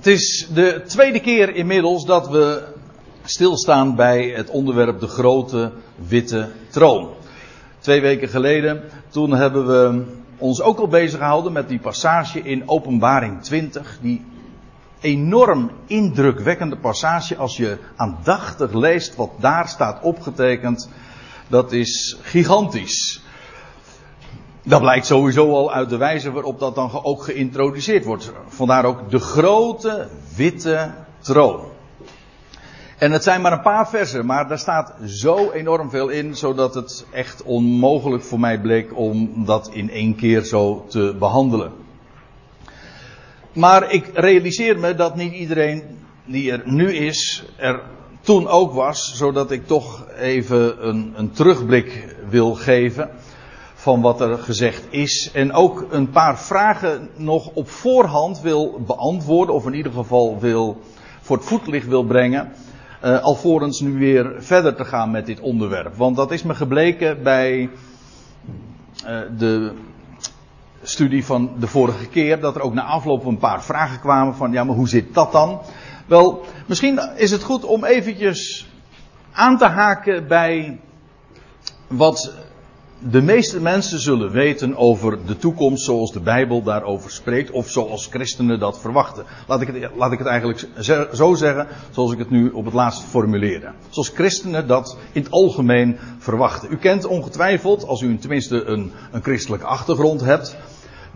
Het is de tweede keer inmiddels dat we stilstaan bij het onderwerp de grote witte troon. Twee weken geleden, toen hebben we ons ook al bezig gehouden met die passage in Openbaring 20, die enorm indrukwekkende passage als je aandachtig leest wat daar staat opgetekend. Dat is gigantisch. Dat blijkt sowieso al uit de wijze waarop dat dan ook geïntroduceerd wordt. Vandaar ook de grote witte troon. En het zijn maar een paar versen, maar daar staat zo enorm veel in, zodat het echt onmogelijk voor mij bleek om dat in één keer zo te behandelen. Maar ik realiseer me dat niet iedereen die er nu is, er toen ook was, zodat ik toch even een, een terugblik wil geven van wat er gezegd is. En ook een paar vragen nog op voorhand wil beantwoorden, of in ieder geval wil, voor het voetlicht wil brengen. Uh, alvorens nu weer verder te gaan met dit onderwerp. Want dat is me gebleken bij uh, de studie van de vorige keer. Dat er ook na afloop een paar vragen kwamen van ja, maar hoe zit dat dan? Wel, misschien is het goed om eventjes aan te haken bij wat de meeste mensen zullen weten over de toekomst zoals de Bijbel daarover spreekt, of zoals christenen dat verwachten. Laat ik het, laat ik het eigenlijk zo zeggen, zoals ik het nu op het laatst formuleerde. Zoals christenen dat in het algemeen verwachten. U kent ongetwijfeld, als u tenminste een, een christelijke achtergrond hebt,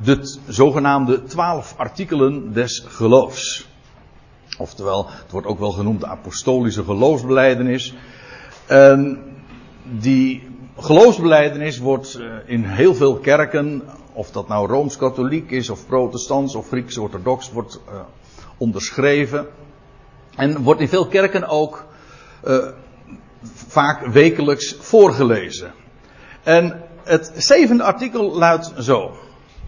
de zogenaamde twaalf artikelen des geloofs. Oftewel, het wordt ook wel genoemd de apostolische geloofsbeleidenis. En die geloofsbeleidenis wordt eh, in heel veel kerken, of dat nou rooms-katholiek is, of protestants, of Grieks-orthodox, wordt uh, onderschreven. En wordt in veel kerken ook uh, vaak wekelijks voorgelezen. En het zevende artikel luidt zo.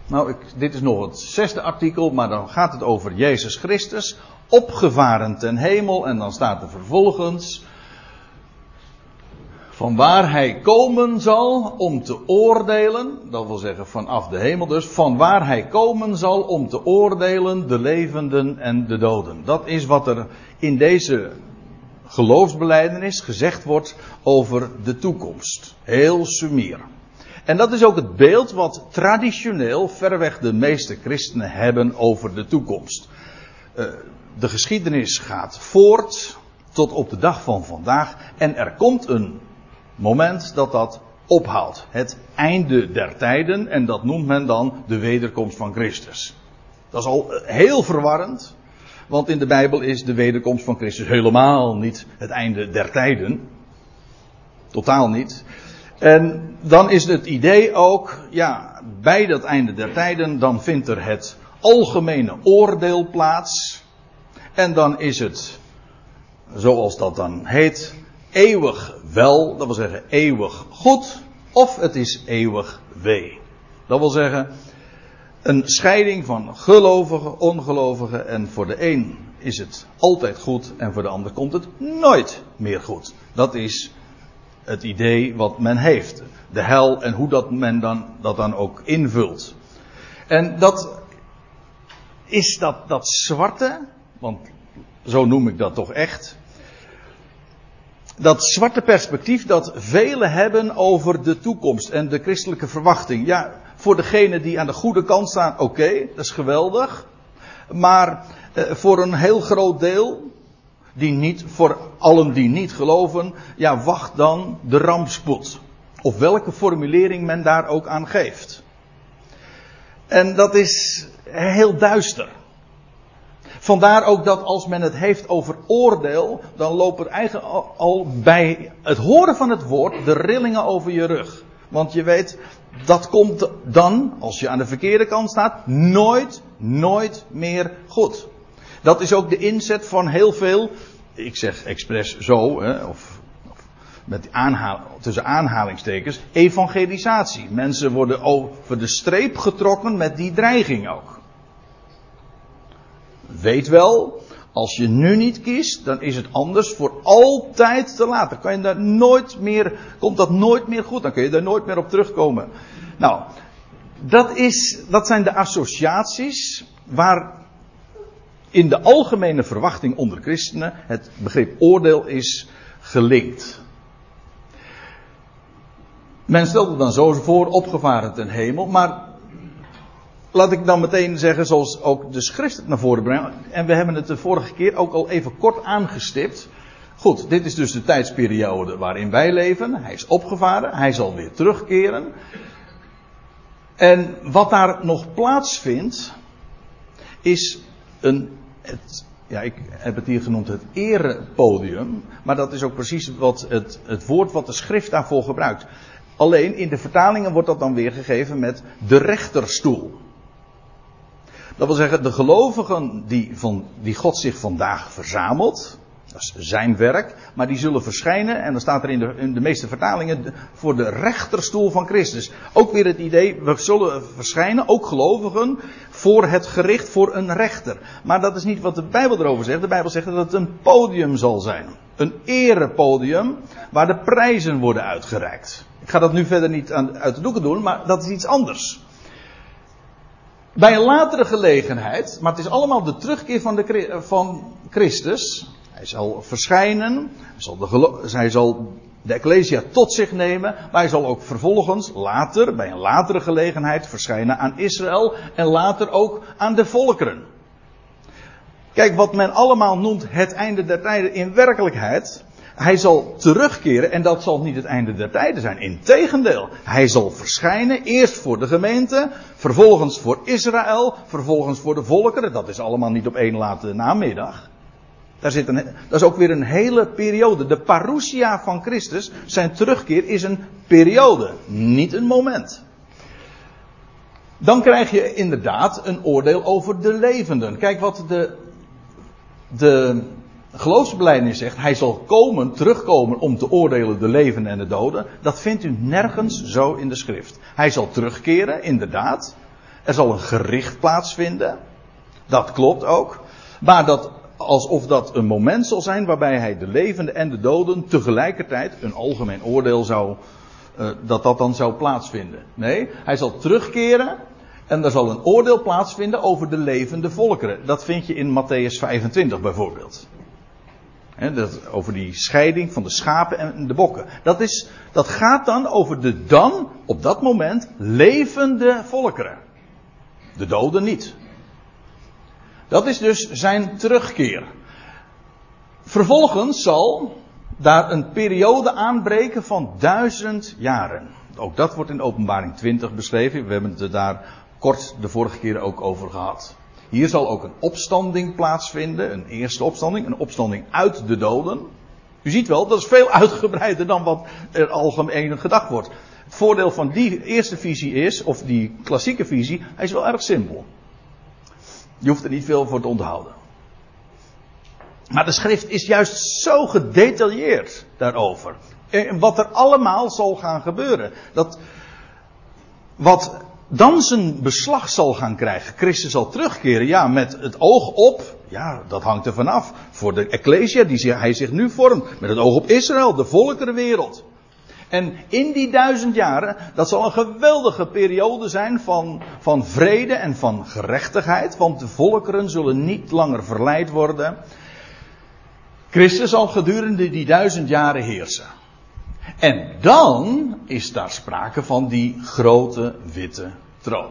Nou, ik, dit is nog het zesde artikel, maar dan gaat het over Jezus Christus, opgevaren ten hemel, en dan staat er vervolgens, van waar hij komen zal om te oordelen, dat wil zeggen vanaf de hemel dus, van waar hij komen zal om te oordelen de levenden en de doden. Dat is wat er in deze geloofsbeleidenis gezegd wordt over de toekomst. Heel sumier. En dat is ook het beeld wat traditioneel verreweg de meeste christenen hebben over de toekomst. Uh, de geschiedenis gaat voort tot op de dag van vandaag en er komt een moment dat dat ophoudt. Het einde der tijden en dat noemt men dan de wederkomst van Christus. Dat is al heel verwarrend, want in de Bijbel is de wederkomst van Christus helemaal niet het einde der tijden. Totaal niet. En dan is het idee ook, ja, bij dat einde der tijden, dan vindt er het algemene oordeel plaats. En dan is het, zoals dat dan heet, eeuwig wel, dat wil zeggen eeuwig goed, of het is eeuwig wee. Dat wil zeggen, een scheiding van gelovigen, ongelovigen, en voor de een is het altijd goed en voor de ander komt het nooit meer goed. Dat is het idee wat men heeft. De hel en hoe dat men dan, dat dan ook invult. En dat is dat, dat zwarte, want zo noem ik dat toch echt. Dat zwarte perspectief dat velen hebben over de toekomst en de christelijke verwachting. Ja, voor degene die aan de goede kant staan, oké, dat is geweldig. Maar eh, voor een heel groot deel, die niet, voor allen die niet geloven, ja, wacht dan de rampspoed. Of welke formulering men daar ook aan geeft. En dat is heel duister. Vandaar ook dat als men het heeft over oordeel, dan loopt er eigenlijk al bij het horen van het woord de rillingen over je rug. Want je weet, dat komt dan, als je aan de verkeerde kant staat, nooit, nooit meer goed. Dat is ook de inzet van heel veel, ik zeg expres zo, hè, of, met tussen aanhalingstekens, evangelisatie. Mensen worden over de streep getrokken met die dreiging ook. Weet wel, als je nu niet kiest, dan is het anders voor altijd te laat. Dan kan je daar nooit meer, komt dat nooit meer goed. Dan kun je daar nooit meer op terugkomen. Nou, dat, is, dat zijn de associaties waar in de algemene verwachting onder christenen het begrip oordeel is gelinkt. Men stelt het dan zo voor, opgevaren ten hemel, maar laat ik dan meteen zeggen, zoals ook de schrift het naar voren brengt, en we hebben het de vorige keer ook al even kort aangestipt. Goed, dit is dus de tijdsperiode waarin wij leven. Hij is opgevaren, hij zal weer terugkeren. En wat daar nog plaatsvindt, is een, het, ja, ik heb het hier genoemd het erepodium, maar dat is ook precies wat het, het woord wat de schrift daarvoor gebruikt. Alleen in de vertalingen wordt dat dan weer gegeven met de rechterstoel. Dat wil zeggen, de gelovigen die, van, die God zich vandaag verzamelt, dat is zijn werk, maar die zullen verschijnen, en dan staat er in de, in de meeste vertalingen, voor de rechterstoel van Christus. Ook weer het idee, we zullen verschijnen, ook gelovigen, voor het gericht, voor een rechter. Maar dat is niet wat de Bijbel erover zegt. De Bijbel zegt dat het een podium zal zijn. Een erepodium, waar de prijzen worden uitgereikt. Ik ga dat nu verder niet aan, uit de doeken doen, maar dat is iets anders. Bij een latere gelegenheid, maar het is allemaal de terugkeer van, de, van Christus. Hij zal verschijnen, hij zal, de, hij zal de Ecclesia tot zich nemen, maar hij zal ook vervolgens later, bij een latere gelegenheid, verschijnen aan Israël en later ook aan de volkeren. Kijk, wat men allemaal noemt het einde der tijden in werkelijkheid, hij zal terugkeren en dat zal niet het einde der tijden zijn. Integendeel, hij zal verschijnen eerst voor de gemeente, vervolgens voor Israël, vervolgens voor de volkeren. Dat is allemaal niet op één late namiddag. Daar zit een, dat is ook weer een hele periode. De parousia van Christus, zijn terugkeer, is een periode, niet een moment. Dan krijg je inderdaad een oordeel over de levenden. Kijk wat de, de geloofsbelijdenis zegt. Hij zal komen, terugkomen om te oordelen de levenden en de doden. Dat vindt u nergens zo in de schrift. Hij zal terugkeren, inderdaad. Er zal een gericht plaatsvinden. Dat klopt ook. Maar dat alsof dat een moment zal zijn waarbij hij de levenden en de doden tegelijkertijd een algemeen oordeel zou, uh, dat dat dan zou plaatsvinden. Nee, hij zal terugkeren en er zal een oordeel plaatsvinden over de levende volkeren. Dat vind je in Matthäus 25 bijvoorbeeld. Dat, over die scheiding van de schapen en de bokken. Dat, is, dat gaat dan over de dan, op dat moment, levende volkeren. De doden niet. Dat is dus zijn terugkeer. Vervolgens zal daar een periode aanbreken van duizend jaren. Ook dat wordt in openbaring 20 beschreven. We hebben het daar kort de vorige keer ook over gehad. Hier zal ook een opstanding plaatsvinden, een eerste opstanding, een opstanding uit de doden. U ziet wel, dat is veel uitgebreider dan wat er algemeen gedacht wordt. Het voordeel van die eerste visie is, of die klassieke visie, hij is wel erg simpel. Je hoeft er niet veel voor te onthouden. Maar de schrift is juist zo gedetailleerd daarover. En wat er allemaal zal gaan gebeuren. Dat wat dan zijn beslag zal gaan krijgen. Christus zal terugkeren, ja, met het oog op, ja, dat hangt er vanaf. Voor de Ecclesia die hij zich nu vormt. Met het oog op Israël, de volkerenwereld. En in die duizend jaren, dat zal een geweldige periode zijn van, van vrede en van gerechtigheid, want de volkeren zullen niet langer verleid worden. Christus zal gedurende die duizend jaren heersen. En dan is daar sprake van die grote witte troon.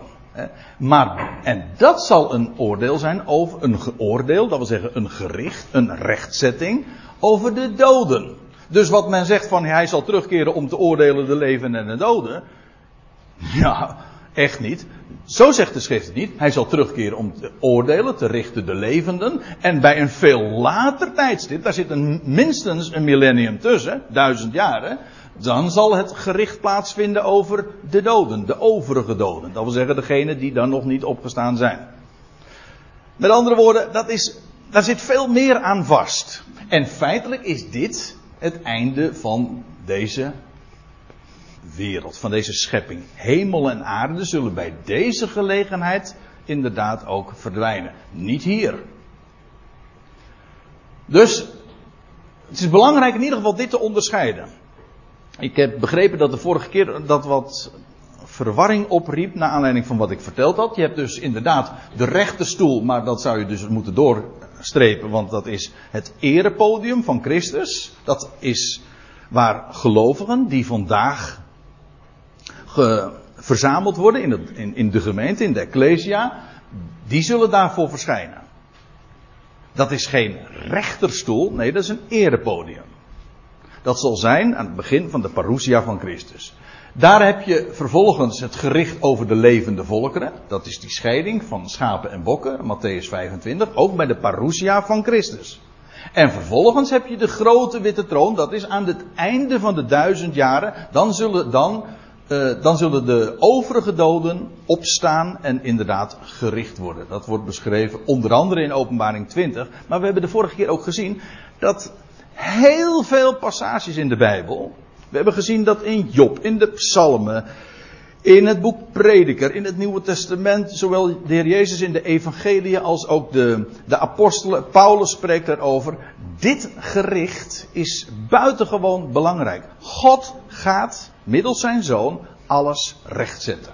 Maar, en dat zal een oordeel zijn over, een geoordeel, dat wil zeggen een gericht, een rechtzetting over de doden. Dus wat men zegt van hij zal terugkeren om te oordelen de levenden en de doden. Ja, echt niet. Zo zegt de schrift niet. Hij zal terugkeren om te oordelen, te richten de levenden. En bij een veel later tijdstip, daar zit een, minstens een millennium tussen, duizend jaren. Dan zal het gericht plaatsvinden over de doden, de overige doden. Dat wil zeggen degenen die dan nog niet opgestaan zijn. Met andere woorden, dat is, daar zit veel meer aan vast. En feitelijk is dit het einde van deze wereld, van deze schepping. Hemel en aarde zullen bij deze gelegenheid inderdaad ook verdwijnen. Niet hier. Dus het is belangrijk in ieder geval dit te onderscheiden. Ik heb begrepen dat de vorige keer dat wat verwarring opriep naar aanleiding van wat ik verteld had. Je hebt dus inderdaad de rechterstoel, maar dat zou je dus moeten doorstrepen, want dat is het erepodium van Christus. Dat is waar gelovigen die vandaag verzameld worden in, het, in, in de gemeente, in de Ecclesia, die zullen daarvoor verschijnen. Dat is geen rechterstoel, nee, dat is een erepodium. Dat zal zijn aan het begin van de parousia van Christus. Daar heb je vervolgens het gericht over de levende volkeren. Dat is die scheiding van schapen en bokken, Matthäus 25. Ook bij de parousia van Christus. En vervolgens heb je de grote witte troon. Dat is aan het einde van de duizend jaren. Dan zullen, dan, uh, dan zullen de overige doden opstaan en inderdaad gericht worden. Dat wordt beschreven onder andere in openbaring 20. Maar we hebben de vorige keer ook gezien dat heel veel passages in de Bijbel we hebben gezien dat in Job, in de Psalmen, in het boek Prediker, in het Nieuwe Testament, zowel de Heer Jezus in de Evangelie als ook de, de apostelen, Paulus spreekt daarover. Dit gericht is buitengewoon belangrijk. God gaat middels zijn zoon alles rechtzetten.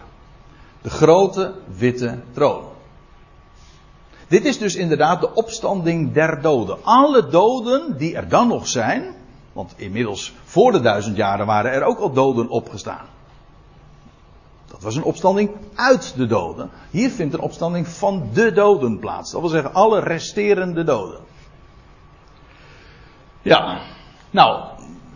De grote witte troon. Dit is dus inderdaad de opstanding der doden. Alle doden die er dan nog zijn, want inmiddels voor de duizend jaren waren er ook al doden opgestaan. Dat was een opstanding uit de doden. Hier vindt een opstanding van de doden plaats. Dat wil zeggen alle resterende doden. Ja, nou,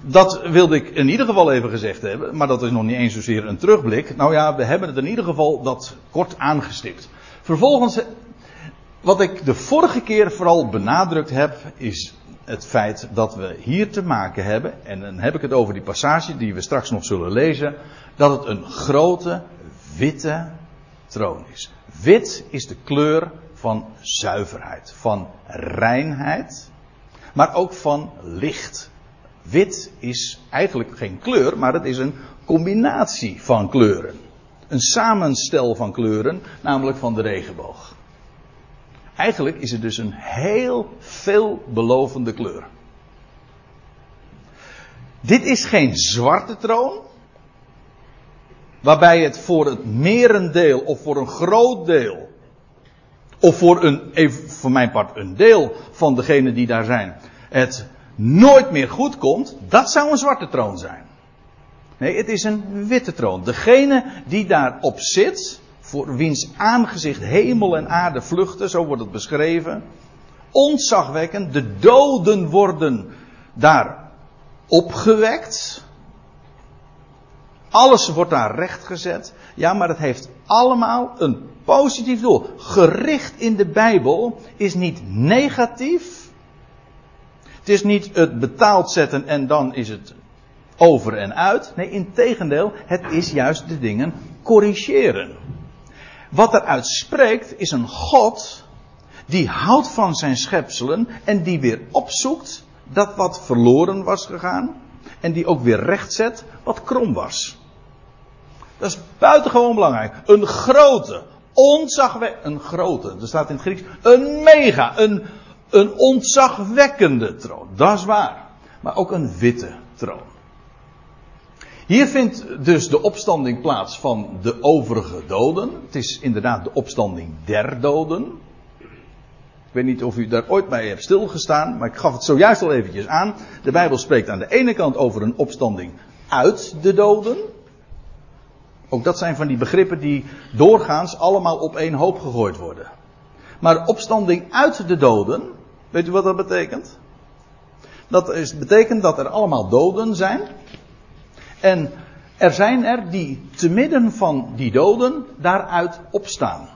dat wilde ik in ieder geval even gezegd hebben. Maar dat is nog niet eens zozeer een terugblik. Nou ja, we hebben het in ieder geval dat kort aangestipt. Vervolgens, wat ik de vorige keer vooral benadrukt heb, is het feit dat we hier te maken hebben, en dan heb ik het over die passage die we straks nog zullen lezen, dat het een grote witte troon is. Wit is de kleur van zuiverheid, van reinheid, maar ook van licht. Wit is eigenlijk geen kleur, maar het is een combinatie van kleuren. Een samenstel van kleuren, namelijk van de regenboog. Eigenlijk is het dus een heel veelbelovende kleur. Dit is geen zwarte troon. Waarbij het voor het merendeel of voor een groot deel. Of voor een, even voor mijn part, een deel van degenen die daar zijn. Het nooit meer goed komt. Dat zou een zwarte troon zijn. Nee, het is een witte troon. Degene die daarop zit voor wiens aangezicht hemel en aarde vluchten, zo wordt het beschreven. Ontzagwekkend, de doden worden daar opgewekt. Alles wordt daar rechtgezet. Ja, maar het heeft allemaal een positief doel. Gericht in de Bijbel is niet negatief. Het is niet het betaald zetten en dan is het over en uit. Nee, in tegendeel, het is juist de dingen corrigeren. Wat eruit spreekt is een God die houdt van zijn schepselen en die weer opzoekt dat wat verloren was gegaan en die ook weer rechtzet wat krom was. Dat is buitengewoon belangrijk. Een grote, ontzagwekkende, een grote, er staat in het Grieks, een mega, een, een ontzagwekkende troon. Dat is waar. Maar ook een witte troon. Hier vindt dus de opstanding plaats van de overige doden. Het is inderdaad de opstanding der doden. Ik weet niet of u daar ooit bij hebt stilgestaan, maar ik gaf het zojuist al eventjes aan. De Bijbel spreekt aan de ene kant over een opstanding uit de doden. Ook dat zijn van die begrippen die doorgaans allemaal op één hoop gegooid worden. Maar opstanding uit de doden, weet u wat dat betekent? Dat is, betekent dat er allemaal doden zijn en er zijn er die te midden van die doden daaruit opstaan.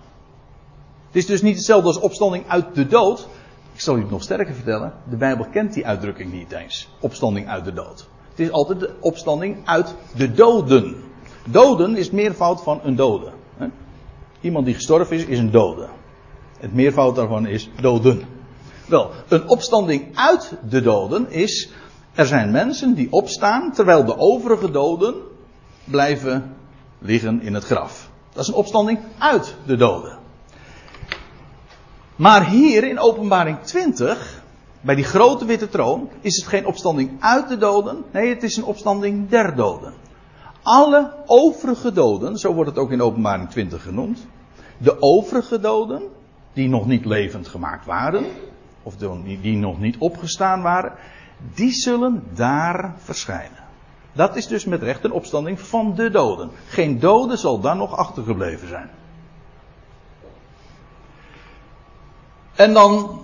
Het is dus niet hetzelfde als opstanding uit de dood. Ik zal u het nog sterker vertellen. De Bijbel kent die uitdrukking niet eens. Opstanding uit de dood. Het is altijd de opstanding uit de doden. Doden is meervoud van een dode. Iemand die gestorven is, is een dode. Het meervoud daarvan is doden. Wel, een opstanding uit de doden is er zijn mensen die opstaan terwijl de overige doden blijven liggen in het graf. Dat is een opstanding uit de doden. Maar hier in Openbaring 20, bij die grote witte troon, is het geen opstanding uit de doden. Nee, het is een opstanding der doden. Alle overige doden, zo wordt het ook in openbaring 20 genoemd. De overige doden, die nog niet levend gemaakt waren, of die nog niet opgestaan waren, die zullen daar verschijnen. Dat is dus met recht een opstanding van de doden. Geen dode zal dan nog achtergebleven zijn. En dan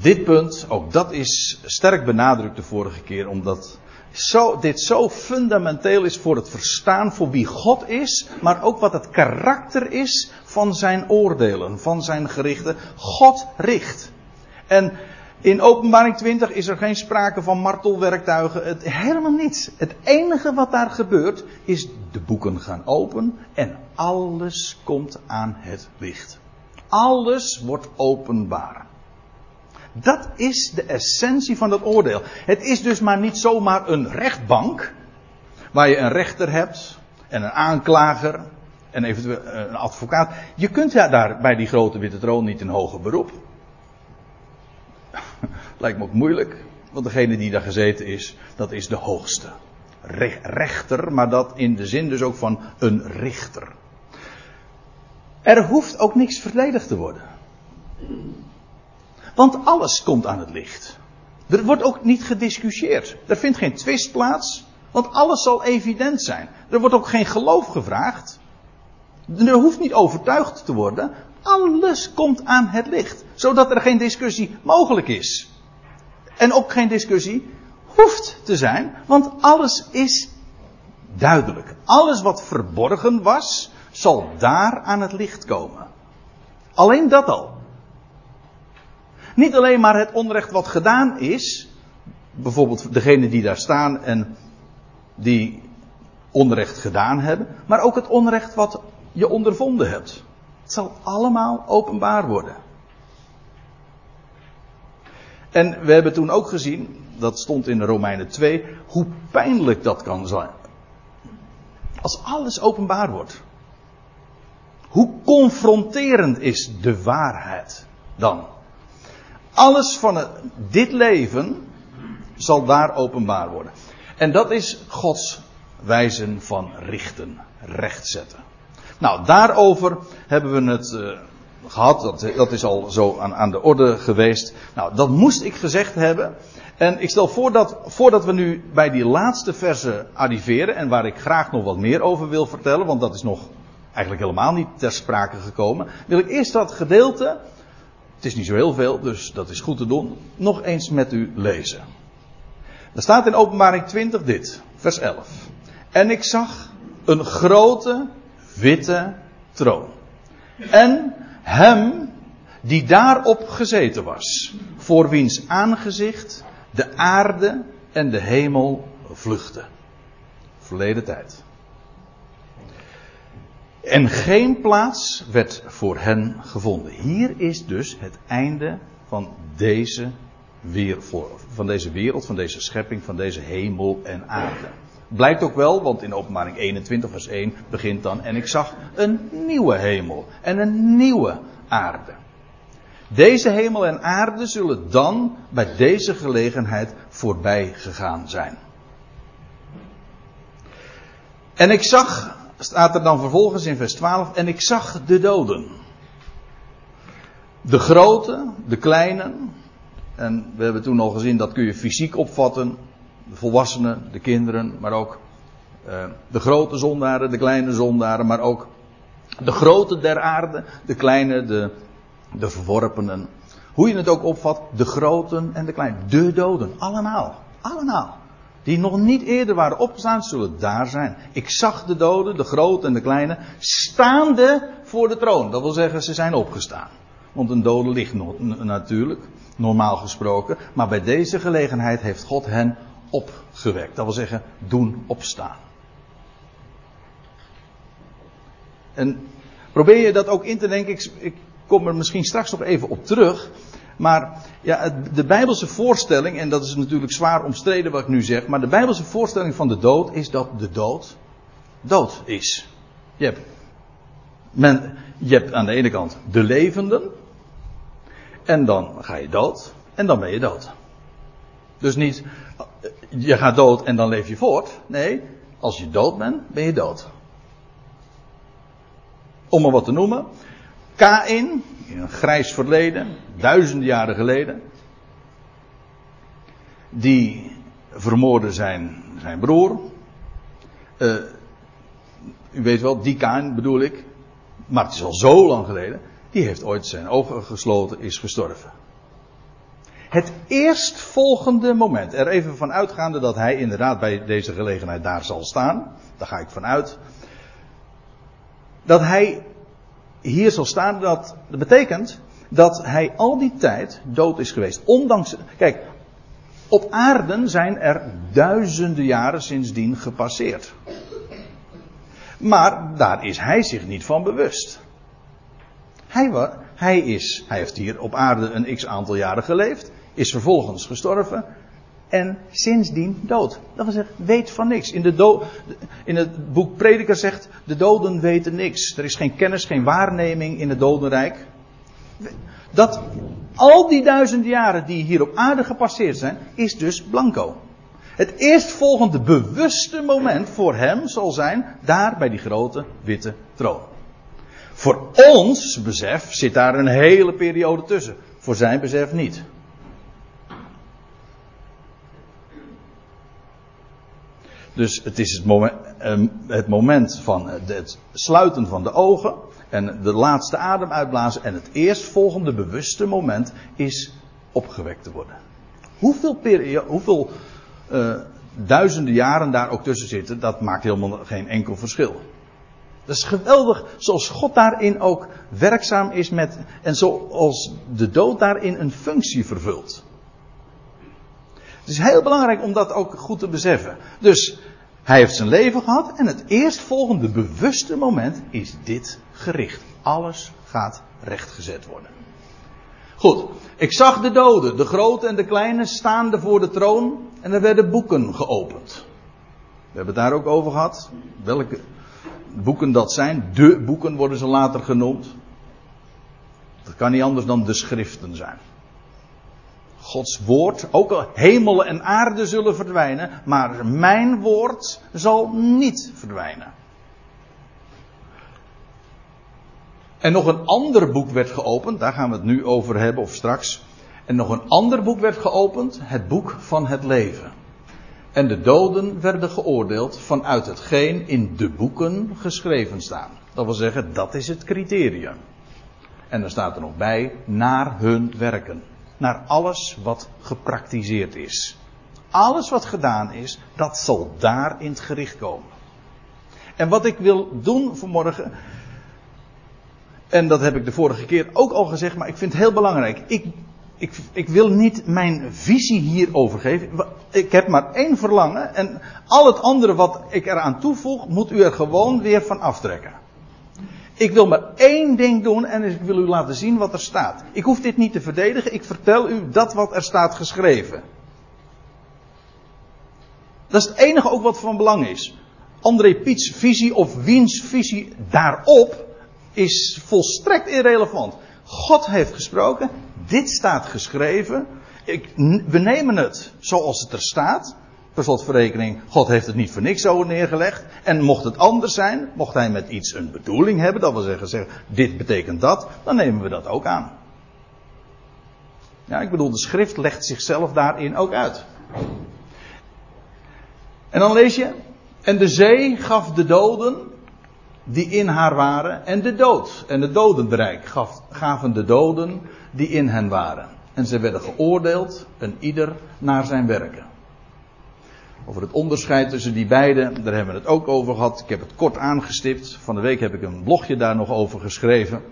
dit punt, ook dat is sterk benadrukt de vorige keer, omdat zo, dit zo fundamenteel is voor het verstaan voor wie God is, maar ook wat het karakter is van zijn oordelen, van zijn gerichten. God richt. En in openbaring 20 is er geen sprake van martelwerktuigen, het, helemaal niets. Het enige wat daar gebeurt is de boeken gaan open en alles komt aan het licht. Alles wordt openbaar. Dat is de essentie van dat oordeel. Het is dus maar niet zomaar een rechtbank, waar je een rechter hebt en een aanklager en eventueel een advocaat. Je kunt ja daar bij die grote witte troon niet in hoger beroep. Lijkt me ook moeilijk, want degene die daar gezeten is, dat is de hoogste. Rechter, maar dat in de zin dus ook van een richter. Er hoeft ook niks verdedigd te worden. Want alles komt aan het licht. Er wordt ook niet gediscussieerd. Er vindt geen twist plaats, want alles zal evident zijn. Er wordt ook geen geloof gevraagd. Er hoeft niet overtuigd te worden. Alles komt aan het licht, zodat er geen discussie mogelijk is. En ook geen discussie hoeft te zijn, want alles is duidelijk. Alles wat verborgen was, zal daar aan het licht komen. Alleen dat al. Niet alleen maar het onrecht wat gedaan is, bijvoorbeeld degene die daar staan en die onrecht gedaan hebben, maar ook het onrecht wat je ondervonden hebt. Het zal allemaal openbaar worden. En we hebben toen ook gezien, dat stond in Romeinen 2, hoe pijnlijk dat kan zijn. Als alles openbaar wordt. Hoe confronterend is de waarheid dan? Alles van dit leven zal daar openbaar worden. En dat is Gods wijzen van richten, rechtzetten. Nou, daarover hebben we het uh, gehad. Dat, dat, is al zo aan, aan, de orde geweest. Nou, dat moest ik gezegd hebben. En ik stel voor dat, voordat we nu bij die laatste verse arriveren, en waar ik graag nog wat meer over wil vertellen, want dat is nog eigenlijk helemaal niet ter sprake gekomen, wil ik eerst dat gedeelte het is niet zo heel veel, dus dat is goed te doen. Nog eens met u lezen. Er staat in Openbaring 20 dit, vers 11. En ik zag een grote witte troon. En hem die daarop gezeten was, voor wiens aangezicht de aarde en de hemel vluchten. Verleden tijd. En geen plaats werd voor hen gevonden. Hier is dus het einde van deze, van deze wereld, van deze schepping, van deze hemel en aarde. Blijkt ook wel, want in openbaring 21 vers 1 begint dan, en ik zag een nieuwe hemel en een nieuwe aarde. Deze hemel en aarde zullen dan bij deze gelegenheid voorbij gegaan zijn. En ik zag staat er dan vervolgens in vers 12, en ik zag de doden. De grote, de kleine, en we hebben toen al gezien dat kun je fysiek opvatten, de volwassenen, de kinderen, maar ook uh, de grote zondaren, de kleine zondaren, maar ook de grote der aarde, de kleine, de, de verworpenen. Hoe je het ook opvat, de groten en de kleine, de doden, allemaal, allemaal die nog niet eerder waren opgestaan, zullen daar zijn. Ik zag de doden, de grote en de kleine, staande voor de troon. Dat wil zeggen, ze zijn opgestaan. Want een dode ligt natuurlijk, normaal gesproken. Maar bij deze gelegenheid heeft God hen opgewekt. Dat wil zeggen, doen opstaan. En probeer je dat ook in te denken. Ik, ik kom er misschien straks nog even op terug. Maar ja, de Bijbelse voorstelling, en dat is natuurlijk zwaar omstreden wat ik nu zeg, maar de Bijbelse voorstelling van de dood is dat de dood dood is. Je hebt, men, je aan de ene kant de levenden, en dan ga je dood, en dan ben je dood. Dus niet, je gaat dood en dan leef je voort. Nee, Als je dood bent, ben je dood. Om maar wat te noemen. Kain, in een grijs verleden, duizenden jaren geleden. Die vermoorde zijn, zijn broer. Uh, u weet wel, die Kain bedoel ik. Maar het is al zo lang geleden. Die heeft ooit zijn ogen gesloten, is gestorven. Het eerstvolgende moment, er even van uitgaande dat hij inderdaad bij deze gelegenheid daar zal staan, daar ga ik vanuit. Dat hij hier zal staan, dat, dat betekent dat hij al die tijd dood is geweest. Ondanks, kijk, op aarde zijn er duizenden jaren sindsdien gepasseerd. Maar daar is hij zich niet van bewust. Hij, hij, is, hij heeft hier op aarde een x aantal jaren geleefd, is vervolgens gestorven en sindsdien dood. Dat wil zeggen, weet van niks. In, de in het boek Prediker zegt, de doden weten niks. Er is geen kennis, geen waarneming in het dodenrijk. Dat al die duizend jaren die hier op aarde gepasseerd zijn, is dus blanco. Het eerstvolgende bewuste moment voor hem zal zijn daar bij die grote witte troon. Voor ons besef zit daar een hele periode tussen. Voor zijn besef niet. Dus het is het moment, ehm, het moment van het sluiten van de ogen en de laatste adem uitblazen. En het eerstvolgende bewuste moment is opgewekt te worden. Hoeveel, hoeveel uh, duizenden jaren daar ook tussen zitten, dat maakt helemaal geen enkel verschil. Dat is geweldig zoals God daarin ook werkzaam is met, en zoals de dood daarin een functie vervult. Het is heel belangrijk om dat ook goed te beseffen. Dus hij heeft zijn leven gehad en het eerstvolgende bewuste moment is dit gericht. Alles gaat rechtgezet worden. Goed, ik zag de doden, de grote en de kleine, staande voor de troon en er werden boeken geopend. We hebben het daar ook over gehad. Welke boeken dat zijn. De boeken worden ze later genoemd. Dat kan niet anders dan de schriften zijn. Gods woord, ook al hemel en aarde zullen verdwijnen, maar mijn woord zal niet verdwijnen. En nog een ander boek werd geopend, daar gaan we het nu over hebben of straks. En nog een ander boek werd geopend, het boek van het leven. En de doden werden geoordeeld vanuit hetgeen in de boeken geschreven staan. Dat wil zeggen, dat is het criterium. En dan staat er nog bij, naar hun werken. Naar alles wat gepraktiseerd is. Alles wat gedaan is, dat zal daar in het gericht komen. En wat ik wil doen vanmorgen, en dat heb ik de vorige keer ook al gezegd, maar ik vind het heel belangrijk. Ik ik, ik wil niet mijn visie hierover geven. Ik heb maar één verlangen en al het andere wat ik eraan toevoeg, moet u er gewoon weer van aftrekken. Ik wil maar één ding doen en ik wil u laten zien wat er staat. Ik hoef dit niet te verdedigen, ik vertel u dat wat er staat geschreven. Dat is het enige ook wat van belang is. André Piets visie of wiens visie daarop is volstrekt irrelevant. God heeft gesproken, dit staat geschreven. Ik, we nemen het zoals het er staat. Slotverrekening, God heeft het niet voor niks zo neergelegd. En mocht het anders zijn, mocht hij met iets een bedoeling hebben, dat wil zeggen, zeggen dit betekent dat, dan nemen we dat ook aan. Ja, ik bedoel, de schrift legt zichzelf daarin ook uit. En dan lees je, en de zee gaf de doden die in haar waren en de dood. En het dodenrijk gaf, gaven de doden die in hen waren. En ze werden geoordeeld, een ieder naar zijn werken. Over het onderscheid tussen die beiden, daar hebben we het ook over gehad. Ik heb het kort aangestipt. Van de week heb ik een blogje daar nog over geschreven.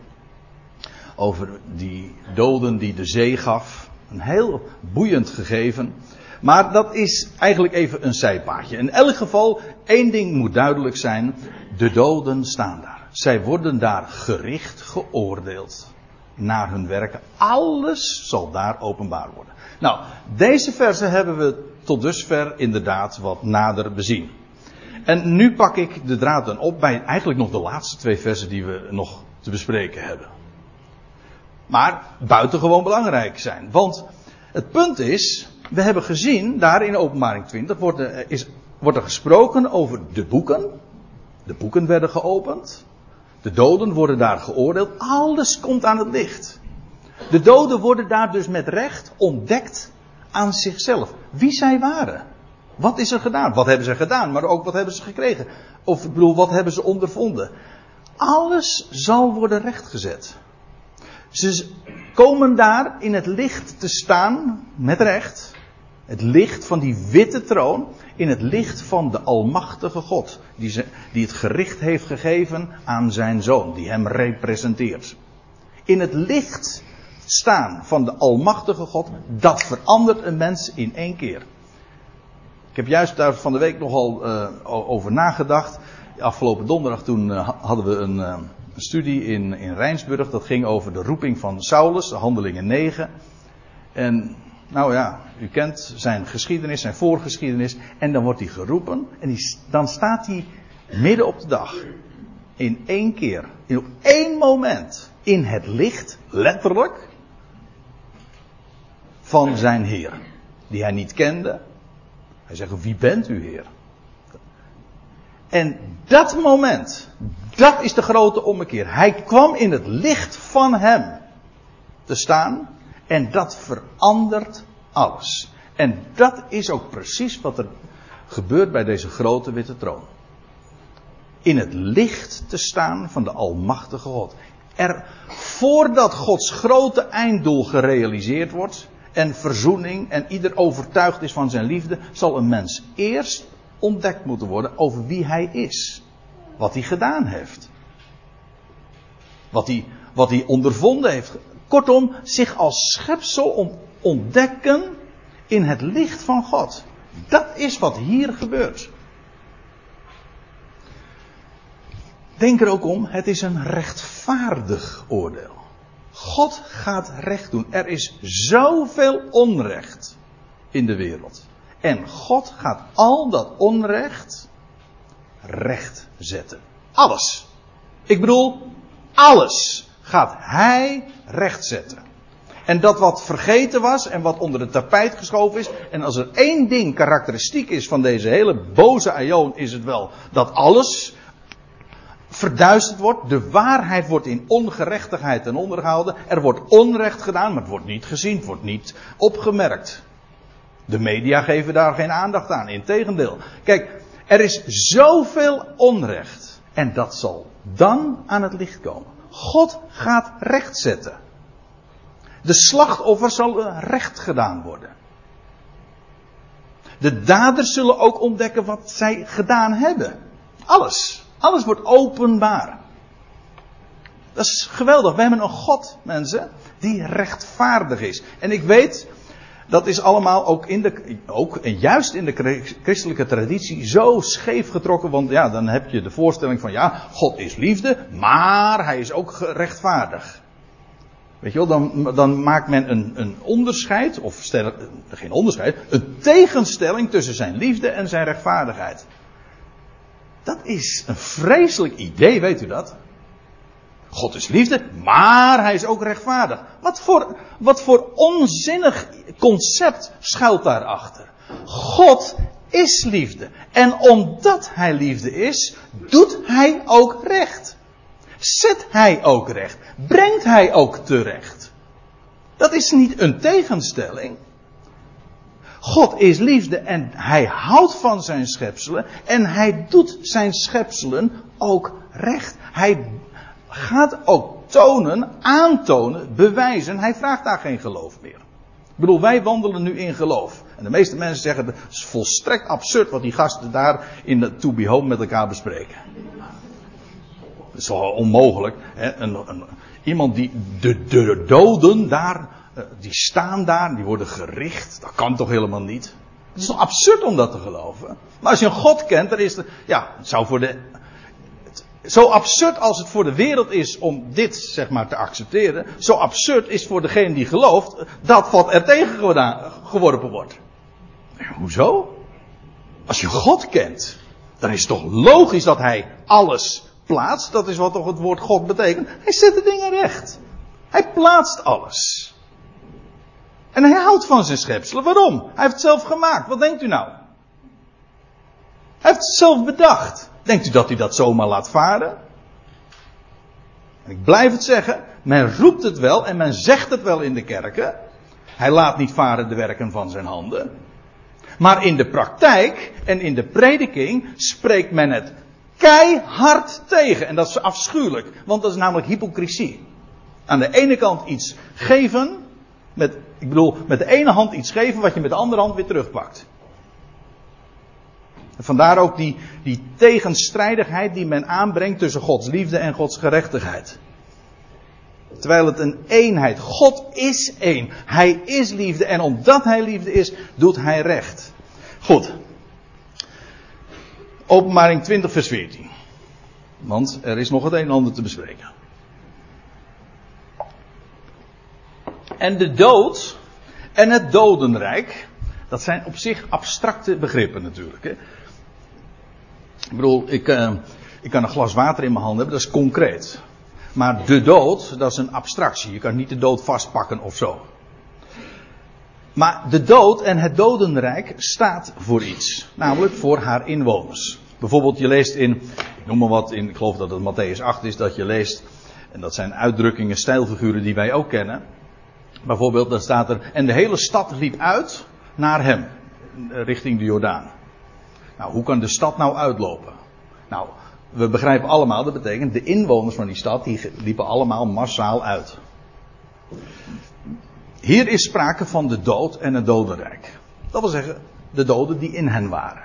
Over die doden die de zee gaf. Een heel boeiend gegeven. Maar dat is eigenlijk even een zijpaadje. In elk geval, één ding moet duidelijk zijn. De doden staan daar. Zij worden daar gericht geoordeeld naar hun werken. Alles zal daar openbaar worden. Nou, deze versen hebben we tot dusver inderdaad wat nader bezien. En nu pak ik de draad dan op bij eigenlijk nog de laatste twee versen die we nog te bespreken hebben. Maar buitengewoon belangrijk zijn. Want het punt is, we hebben gezien, daar in openbaring 20 wordt, is wordt er gesproken over de boeken. De boeken werden geopend. De doden worden daar geoordeeld. Alles komt aan het licht. De doden worden daar dus met recht ontdekt aan zichzelf. Wie zij waren. Wat is er gedaan? Wat hebben ze gedaan? Maar ook wat hebben ze gekregen? Of ik bedoel, wat hebben ze ondervonden? Alles zal worden rechtgezet. Ze komen daar in het licht te staan, met recht. Het licht van die witte troon. In het licht van de Almachtige God. Die, ze, die het gericht heeft gegeven aan zijn zoon. Die hem representeert. In het licht staan van de Almachtige God. Dat verandert een mens in één keer. Ik heb juist daar van de week nogal uh, over nagedacht. Afgelopen donderdag toen uh, hadden we een, uh, een, studie in, in Rijnsburg. Dat ging over de roeping van Saulus, de handelingen 9. En nou ja, u kent zijn geschiedenis, zijn voorgeschiedenis. En dan wordt hij geroepen. En dan staat hij midden op de dag. In één keer. In één moment. In het licht, letterlijk. Van zijn Heer. Die hij niet kende. Hij zegt, wie bent u Heer? En dat moment, dat is de grote ommekeer. Hij kwam in het licht van hem te staan. En dat verandert alles. En dat is ook precies wat er gebeurt bij deze grote witte troon. In het licht te staan van de Almachtige God. Er, voordat Gods grote einddoel gerealiseerd wordt, en verzoening, en ieder overtuigd is van zijn liefde, zal een mens eerst ontdekt moeten worden over wie hij is. Wat hij gedaan heeft. Wat hij, wat hij ondervonden heeft. Kortom, zich als schepsel ontdekken in het licht van God. Dat is wat hier gebeurt. Denk er ook om, het is een rechtvaardig oordeel. God gaat recht doen. Er is zoveel onrecht in de wereld. En God gaat al dat onrecht recht zetten. Alles. Ik bedoel, alles gaat Hij recht zetten. En dat wat vergeten was en wat onder de tapijt geschoven is. En als er één ding karakteristiek is van deze hele boze aion, is het wel dat alles verduisterd wordt. De waarheid wordt in ongerechtigheid ten onder gehouden. Er wordt onrecht gedaan, maar het wordt niet gezien, het wordt niet opgemerkt. De media geven daar geen aandacht aan, integendeel. Kijk, er is zoveel onrecht. En dat zal dan aan het licht komen. God gaat recht zetten. De slachtoffer zal recht gedaan worden. De daders zullen ook ontdekken wat zij gedaan hebben. Alles. Alles wordt openbaar. Dat is geweldig. We hebben een God, mensen, die rechtvaardig is. En ik weet, dat is allemaal ook in de, ook en juist in de christelijke traditie zo scheef getrokken. Want ja, dan heb je de voorstelling van ja, God is liefde, maar hij is ook rechtvaardig. Weet je wel, dan, dan maakt men een, een onderscheid, of geen onderscheid, een tegenstelling tussen zijn liefde en zijn rechtvaardigheid. Dat is een vreselijk idee, weet u dat? God is liefde, maar hij is ook rechtvaardig. Wat voor, wat voor onzinnig concept schuilt daarachter? God is liefde. En omdat hij liefde is, doet hij ook recht. Zet hij ook recht. Brengt hij ook terecht. Dat is niet een tegenstelling. God is liefde en hij houdt van zijn schepselen en hij doet zijn schepselen ook recht. Hij gaat ook tonen, aantonen, bewijzen. Hij vraagt daar geen geloof meer. Ik bedoel, wij wandelen nu in geloof. En de meeste mensen zeggen, het is volstrekt absurd wat die gasten daar in de To Be Home met elkaar bespreken. Dat is wel onmogelijk. Hè? Een, een, iemand die de, de doden daar die staan daar, die worden gericht. Dat kan toch helemaal niet? Het is toch absurd om dat te geloven? Maar als je een God kent, dan is het, ja, het zou voor de, zo absurd als het voor de wereld is om dit, zeg maar, te accepteren, zo absurd is voor degene die gelooft, dat wat er tegen geworpen wordt. Hoezo? Als je God kent, dan is het toch logisch dat hij alles plaatst. Dat is wat toch het woord God betekent. Hij zet de dingen recht. Hij plaatst alles. En hij houdt van zijn schepselen. Waarom? Hij heeft het zelf gemaakt. Wat denkt u nou? Hij heeft het zelf bedacht. Denkt u dat hij dat zomaar laat varen? En ik blijf het zeggen, men roept het wel en men zegt het wel in de kerken. Hij laat niet varen de werken van zijn handen. Maar in de praktijk en in de prediking spreekt men het keihard tegen. En dat is afschuwelijk, want dat is namelijk hypocrisie. Aan de ene kant iets geven, met, ik bedoel, met de ene hand iets geven wat je met de andere hand weer terugpakt. Vandaar ook die, die tegenstrijdigheid die men aanbrengt tussen Gods liefde en Gods gerechtigheid. Terwijl het een eenheid. God is één. Hij is liefde. En omdat hij liefde is, doet hij recht. Goed. Openbaring 20, vers 14. Want er is nog het een en ander te bespreken. En de dood en het dodenrijk. Dat zijn op zich abstracte begrippen natuurlijk. Hè. Ik bedoel, ik, uh, ik kan een glas water in mijn hand hebben, dat is concreet. Maar de dood, dat is een abstractie. Je kan niet de dood vastpakken of zo. Maar de dood en het dodenrijk staat voor iets. Namelijk voor haar inwoners. Bijvoorbeeld, je leest in, ik noem maar wat, in, ik geloof dat het Matthäus 8 is, dat je leest, en dat zijn uitdrukkingen, stijlfiguren die wij ook kennen. Bijvoorbeeld, dan staat er, en de hele stad liep uit naar hem, richting de Jordaan. Nou, hoe kan de stad nou uitlopen? Nou, we begrijpen allemaal, dat betekent de inwoners van die stad, die liepen allemaal massaal uit. Hier is sprake van de dood en het dodenrijk. Dat wil zeggen, de doden die in hen waren.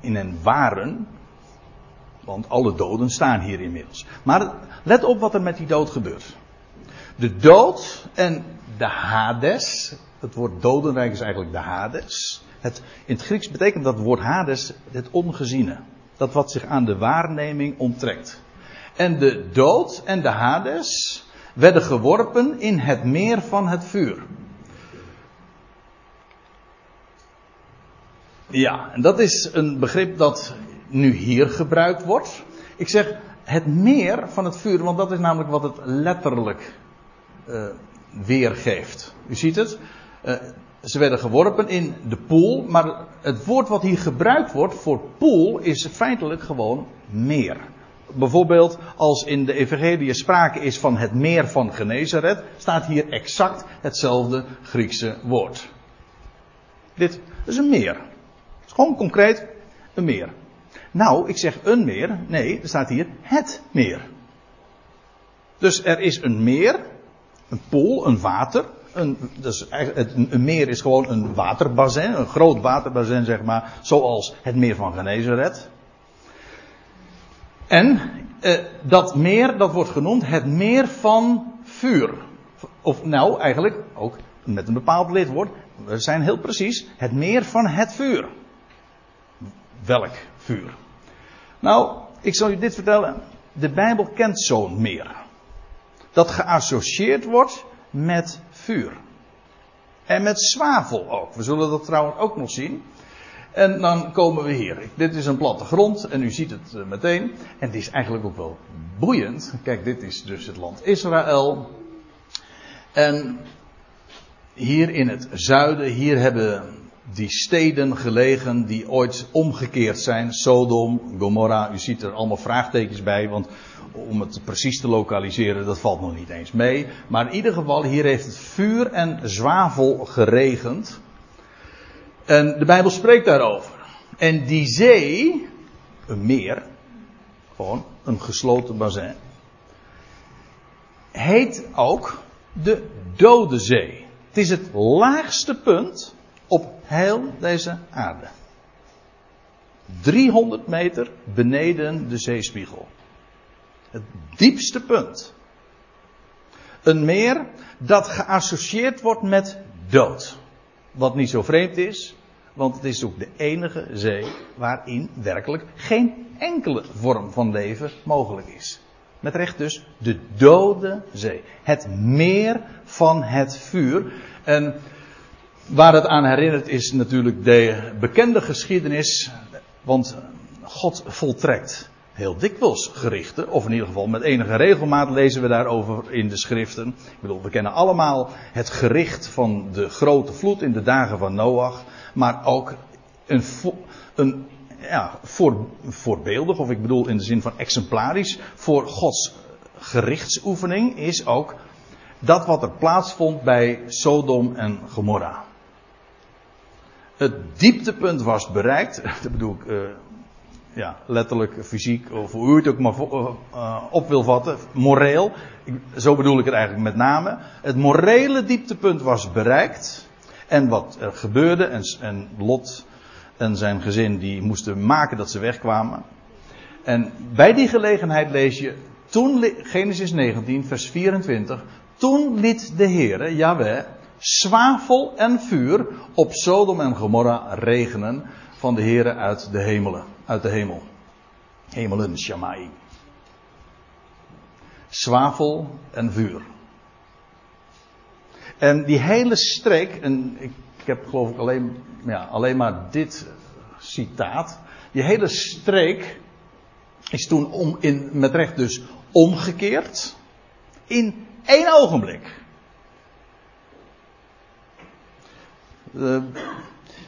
In hen waren, want alle doden staan hier inmiddels. Maar let op wat er met die dood gebeurt. De dood en de Hades, het woord dodenrijk is eigenlijk de Hades. Het, in het Grieks betekent dat woord Hades het ongeziene dat wat zich aan de waarneming onttrekt. En de dood en de Hades werden geworpen in het meer van het vuur. Ja, en dat is een begrip dat nu hier gebruikt wordt. Ik zeg het meer van het vuur, want dat is namelijk wat het letterlijk uh, weergeeft. U ziet het. Uh, ze werden geworpen in de poel, maar het woord wat hier gebruikt wordt voor poel is feitelijk gewoon meer. Bijvoorbeeld als in de Evangelie sprake is van het meer van Genezeret, staat hier exact hetzelfde Griekse woord. Dit is een meer. Het is gewoon concreet een meer. Nou, ik zeg een meer. Nee, er staat hier het meer. Dus er is een meer, een pool, een water, een, dus een meer is gewoon een waterbassin, een groot waterbassin zeg maar, zoals het meer van Genezeret. En eh, dat meer, dat wordt genoemd het meer van vuur. Of nou, eigenlijk ook met een bepaald lidwoord. We zijn heel precies het meer van het vuur. Welk vuur? Nou, ik zal u dit vertellen. De Bijbel kent zo'n meer. Dat geassocieerd wordt met vuur. En met zwavel ook. We zullen dat trouwens ook nog zien. En dan komen we hier. Dit is een platte grond en u ziet het eh, meteen. En het is eigenlijk ook wel boeiend. Kijk, dit is dus het land Israël. En hier in het zuiden, hier hebben die steden gelegen die ooit omgekeerd zijn. Sodom, Gomorra, u ziet er allemaal vraagtekens bij, want om het precies te lokaliseren, dat valt nog niet eens mee. Maar in ieder geval, hier heeft het vuur en zwavel geregend. En de Bijbel spreekt daarover. En die zee, een meer, gewoon een gesloten bassin, heet ook de Dode Zee. Het is het laagste punt op heel deze aarde. 300 meter beneden de zeespiegel. Het diepste punt. Een meer dat geassocieerd wordt met dood. Wat niet zo vreemd is, want het is ook de enige zee waarin werkelijk geen enkele vorm van leven mogelijk is. Met recht dus de dode zee. Het meer van het vuur. En waar het aan herinnert is natuurlijk de bekende geschiedenis. Want God voltrekt heel dikwijls gerichten, of in ieder geval met enige regelmaat lezen we daarover in de schriften. Ik bedoel, we kennen allemaal het gericht van de grote vloed in de dagen van Noach, maar ook een, een ja, voor, voorbeeldig, of ik bedoel in de zin van exemplarisch, voor Gods gerichtsoefening is ook dat wat er plaatsvond bij Sodom en Gomorra. Het dieptepunt was bereikt, dat bedoel ik uh, ja, letterlijk, fysiek, of hoe het ook maar uh, op wil vatten, moreel. Zo bedoel ik het eigenlijk met name. Het morele dieptepunt was bereikt. En wat er gebeurde, en, en Lot en zijn gezin die moesten maken dat ze wegkwamen. En bij die gelegenheid lees je, toen, Genesis 19, vers 24, toen liet de Heere, Jahweh, zwavel en vuur op Sodom en Gomorra regenen van de Heere uit de hemelen, uit de hemel. Hemelen, Shammai. Zwavel en vuur. En die hele streek, en ik, heb geloof ik alleen, ja, alleen maar dit citaat. Die hele streek is toen om, in, met recht dus omgekeerd. In één ogenblik. Uh,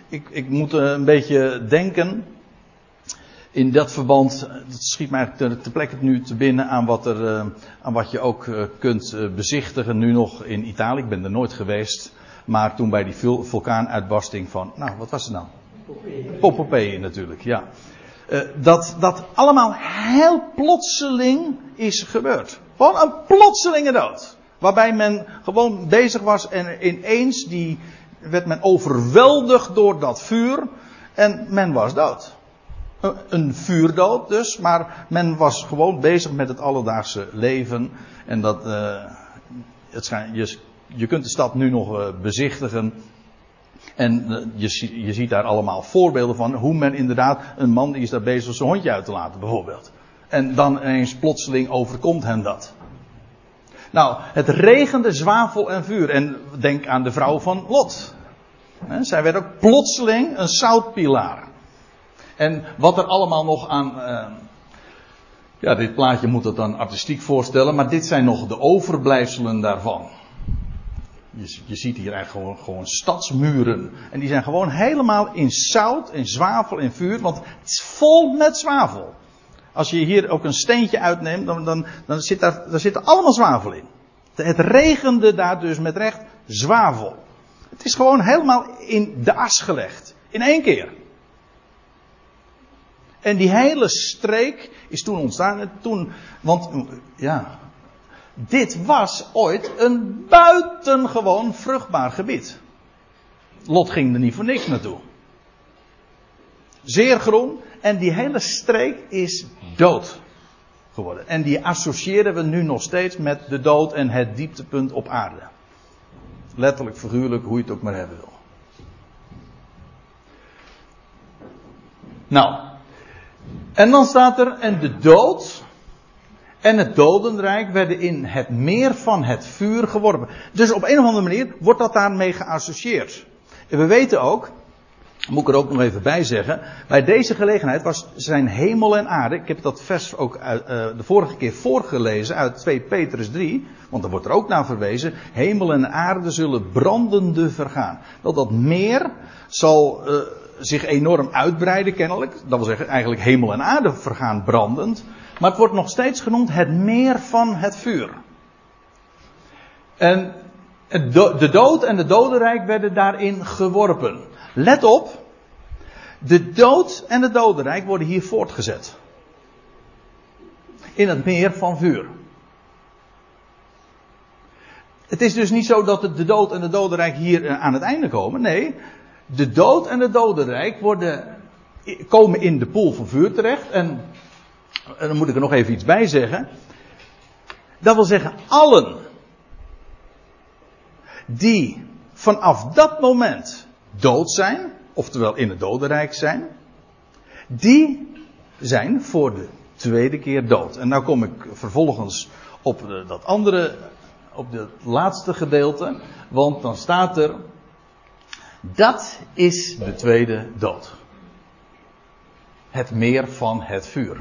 ik, ik, moet een beetje denken. In dat verband, dat schiet mij ter, ter plekke nu te binnen aan wat, er, uh, aan wat je ook uh, kunt bezichtigen nu nog in Italië. Ik ben er nooit geweest. Maar toen bij die vulkaanuitbarsting van, nou wat was het nou? Popopee natuurlijk, ja. Dat dat allemaal heel plotseling is gebeurd. Gewoon een plotselinge dood. Waarbij men gewoon bezig was en ineens die, werd men overweldigd door dat vuur en men was dood. Een vuurdood dus, maar men was gewoon bezig met het alledaagse leven. En dat, uh, het je, je kunt de stad nu nog uh, bezichtigen. En je, je ziet daar allemaal voorbeelden van hoe men inderdaad, een man is daar bezig zijn hondje uit te laten bijvoorbeeld. En dan ineens plotseling overkomt hem dat. Nou, het regende zwavel en vuur. En denk aan de vrouw van Lot. Zij werd ook plotseling een zoutpilaar. En wat er allemaal nog aan. Uh, ja, dit plaatje moet het dan artistiek voorstellen, maar dit zijn nog de overblijfselen daarvan. Je, ziet hier eigenlijk gewoon, gewoon stadsmuren. En die zijn gewoon helemaal in zout, in zwavel, in vuur, want het is vol met zwavel. Als je hier ook een steentje uitneemt, dan, dan, dan zit daar, daar zit allemaal zwavel in. Het regende daar dus met recht zwavel. Het is gewoon helemaal in de as gelegd. In één keer. En die hele streek is toen ontstaan. Toen, want ja, dit was ooit een buitengewoon vruchtbaar gebied. Lot ging er niet voor niks naartoe. Zeer groen. En die hele streek is dood geworden. En die associëren we nu nog steeds met de dood en het dieptepunt op aarde. Letterlijk, figuurlijk, hoe je het ook maar hebben wil. Nou. En dan staat er, en de dood en het dodenrijk werden in het meer van het vuur geworpen. Dus op een of andere manier wordt dat daarmee geassocieerd. En we weten ook, moet ik er ook nog even bij zeggen. Bij deze gelegenheid was zijn hemel en aarde. Ik heb dat vers ook uh, de vorige keer voorgelezen uit 2 Petrus 3. Want daar wordt er ook naar verwezen. Hemel en aarde zullen brandende vergaan. Dat dat meer zal uh, zich enorm uitbreiden kennelijk. Dat wil zeggen eigenlijk hemel en aarde vergaan brandend. Maar het wordt nog steeds genoemd het meer van het vuur. En de dood en de dodenrijk werden daarin geworpen. Let op, de dood en het dodenrijk worden hier voortgezet. In het meer van vuur. Het is dus niet zo dat de dood en het dodenrijk hier eh, aan het einde komen. Nee, de dood en het dodenrijk worden, komen in de pool van vuur terecht. En, dan moet ik er nog even iets bij zeggen. Dat wil zeggen, allen die vanaf dat moment dood zijn, oftewel in het dodenrijk zijn, die zijn voor de tweede keer dood. En nou kom ik vervolgens op dat andere, op het laatste gedeelte, want dan staat er, dat is de tweede dood. Het meer van het vuur.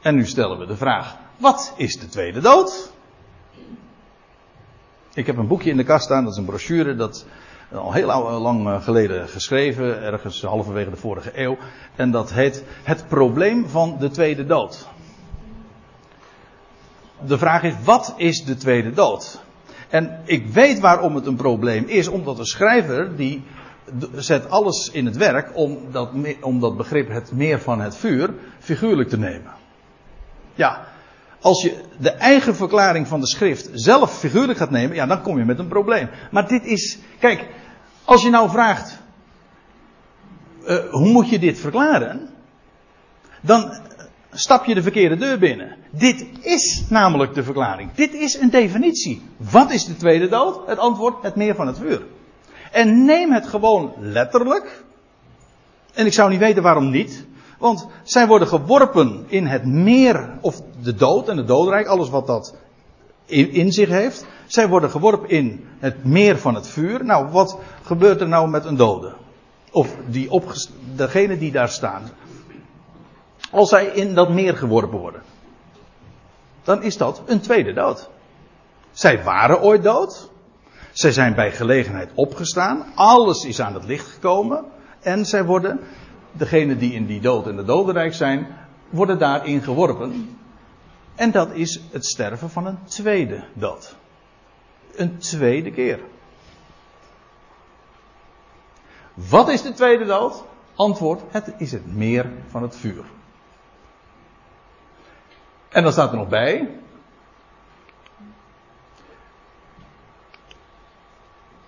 En nu stellen we de vraag, wat is de tweede dood? Ik heb een boekje in de kast staan, dat is een brochure, dat al heel lang geleden geschreven, ergens halverwege de vorige eeuw. En dat heet Het probleem van de tweede dood. De vraag is, wat is de tweede dood? En ik weet waarom het een probleem is, omdat de schrijver die zet alles in het werk om dat, om dat begrip het meer van het vuur figuurlijk te nemen. Ja, als je de eigen verklaring van de schrift zelf figuurlijk gaat nemen, ja, dan kom je met een probleem. Maar dit is, kijk, als je nou vraagt, uh, hoe moet je dit verklaren? Dan stap je de verkeerde deur binnen. Dit is namelijk de verklaring. Dit is een definitie. Wat is de tweede dood? Het antwoord, het meer van het vuur. En neem het gewoon letterlijk. En ik zou niet weten waarom niet. Want zij worden geworpen in het meer, of de dood en het doodrijk, alles wat dat in, zich heeft. Zij worden geworpen in het meer van het vuur. Nou, wat gebeurt er nou met een dode? Of die degene die daar staan. Als zij in dat meer geworpen worden. Dan is dat een tweede dood. Zij waren ooit dood. Zij zijn bij gelegenheid opgestaan. Alles is aan het licht gekomen. En zij worden, degenen die in die dood en de dodenrijk zijn, worden daarin geworpen. En dat is het sterven van een tweede dood. Een tweede keer. Wat is de tweede dood? Antwoord: het is het meer van het vuur. En dan staat er nog bij.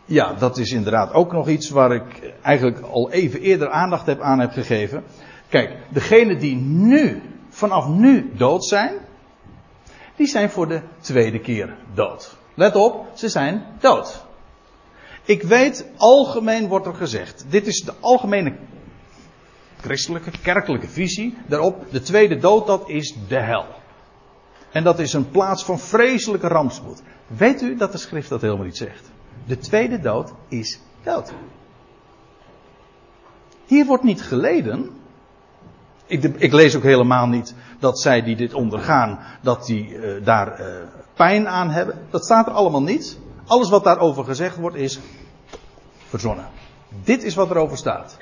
Ja, dat is inderdaad ook nog iets waar ik eigenlijk al even eerder aandacht heb aan heb gegeven. Kijk, degenen die nu, vanaf nu dood zijn, die zijn voor de tweede keer dood. Let op, ze zijn dood. Ik weet, algemeen wordt er gezegd, dit is de algemene christelijke, kerkelijke visie daarop, de tweede dood, dat is de hel. En dat is een plaats van vreselijke rampspoed. Weet u dat de schrift dat helemaal niet zegt? De tweede dood is dood. Hier wordt niet geleden. Ik, ik, lees ook helemaal niet dat zij die dit ondergaan, dat die uh, daar uh, pijn aan hebben. Dat staat er allemaal niet. Alles wat daarover gezegd wordt is verzonnen. Dit is wat erover staat.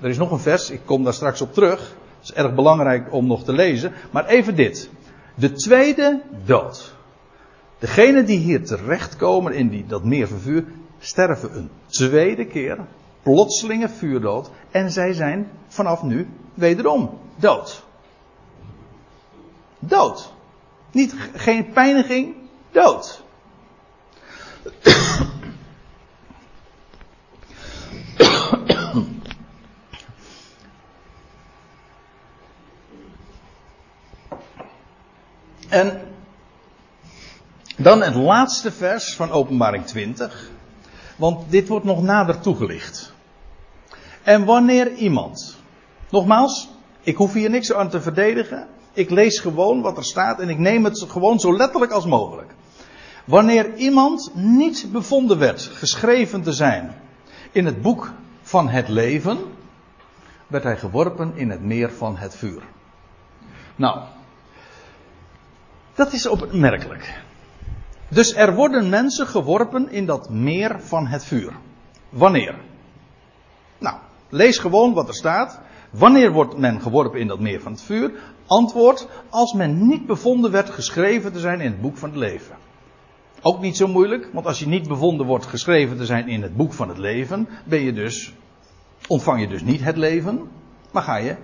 Er is nog een vers, ik kom daar straks op terug. Is erg belangrijk om nog te lezen. Maar even dit. De tweede dood. Degenen die hier terechtkomen in die, dat meer vervuur, sterven een tweede keer, plotselinge vuurdood, en zij zijn vanaf nu wederom dood. Dood. Niet, geen pijniging, dood. En dan het laatste vers van Openbaring 20. Want dit wordt nog nader toegelicht. En wanneer iemand. Nogmaals, ik hoef hier niks aan te verdedigen. Ik lees gewoon wat er staat en ik neem het gewoon zo letterlijk als mogelijk. Wanneer iemand niet bevonden werd geschreven te zijn in het boek van het leven, werd hij geworpen in het meer van het vuur. Nou, dat is opmerkelijk. Dus er worden mensen geworpen in dat meer van het vuur. Wanneer? Nou, lees gewoon wat er staat. Wanneer wordt men geworpen in dat meer van het vuur? Antwoord, als men niet bevonden werd geschreven te zijn in het boek van het leven. Ook niet zo moeilijk, want als je niet bevonden wordt geschreven te zijn in het boek van het leven, ben je dus, ontvang je dus niet het leven, maar ga je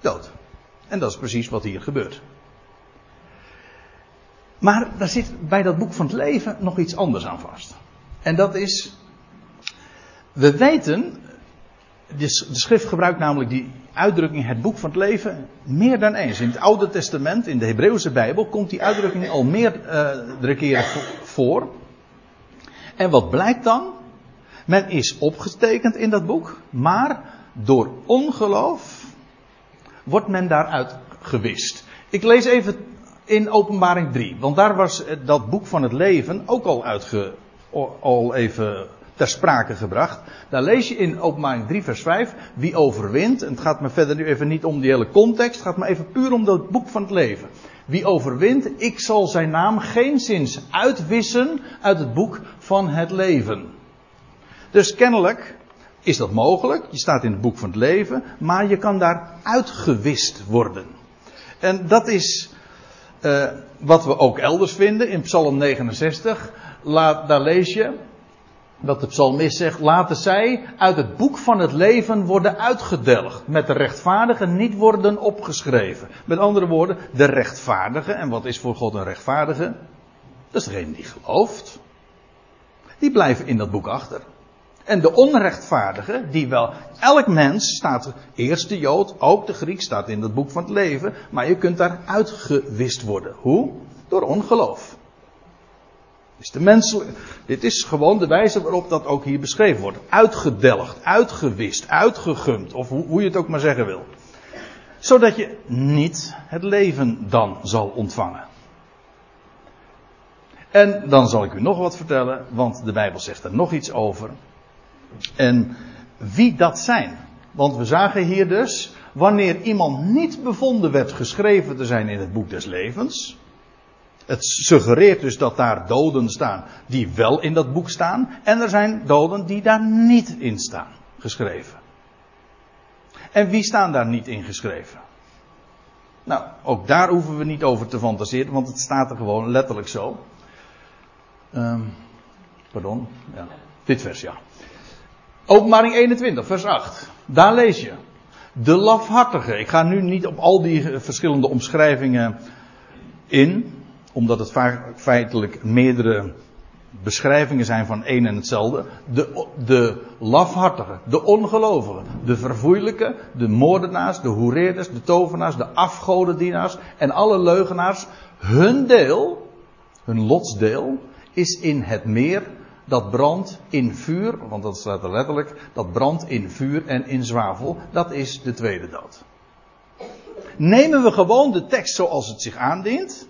dood. En dat is precies wat hier gebeurt. Maar daar zit bij dat boek van het leven nog iets anders aan vast. En dat is, we weten, de schrift gebruikt namelijk die uitdrukking het boek van het leven meer dan eens. In het Oude Testament, in de Hebreeuwse Bijbel, komt die uitdrukking al meerdere keren voor. En wat blijkt dan? Men is opgetekend in dat boek, maar door ongeloof wordt men daaruit gewist. Ik lees even in Openbaring 3. Want daar was dat boek van het leven ook al, uitge, al even ter sprake gebracht. Daar lees je in Openbaring 3 vers 5 wie overwint. En het gaat me verder nu even niet om die hele context. Het gaat me even puur om dat boek van het leven. Wie overwint, ik zal zijn naam geen zins uitwissen uit het boek van het leven. Dus kennelijk is dat mogelijk. Je staat in het boek van het leven, maar je kan daar uitgewist worden. En dat is uh, wat we ook elders vinden in Psalm 69. Laat, daar lees je dat de psalmist zegt: laten zij uit het boek van het leven worden uitgedelgd. Met de rechtvaardigen niet worden opgeschreven. Met andere woorden, de rechtvaardige. En wat is voor God een rechtvaardige? Dat is degene die gelooft. Die blijven in dat boek achter. En de onrechtvaardige, die wel, elk mens staat, eerst de Jood, ook de Griek staat in het boek van het leven, maar je kunt daar uitgewist worden. Hoe? Door ongeloof. De dit is gewoon de wijze waarop dat ook hier beschreven wordt. Uitgedelgd, uitgewist, uitgegumd, of hoe, hoe je het ook maar zeggen wil. Zodat je niet het leven dan zal ontvangen. En dan zal ik u nog wat vertellen, want de Bijbel zegt er nog iets over. En wie dat zijn. Want we zagen hier dus, wanneer iemand niet bevonden werd geschreven te zijn in het boek des levens. Het suggereert dus dat daar doden staan die wel in dat boek staan. En er zijn doden die daar niet in staan geschreven. En wie staan daar niet in geschreven? Nou, ook daar hoeven we niet over te fantaseren, want het staat er gewoon letterlijk zo. Um, pardon, ja. Dit vers, ja. Openbaring 21, vers 8. Daar lees je. De lafhartige. Ik ga nu niet op al die verschillende omschrijvingen in, omdat het feitelijk meerdere beschrijvingen zijn van één en hetzelfde. De, de lafhartige, de ongelovigen, de vervoeilijke, de moordenaars, de hoereerders, de tovenaars, de afgodendienaars en alle leugenaars. Hun deel, hun lotsdeel, is in het meer dat brandt in vuur, want dat staat er letterlijk, dat brandt in vuur en in zwavel, dat is de tweede dood. Nemen we gewoon de tekst zoals het zich aandient,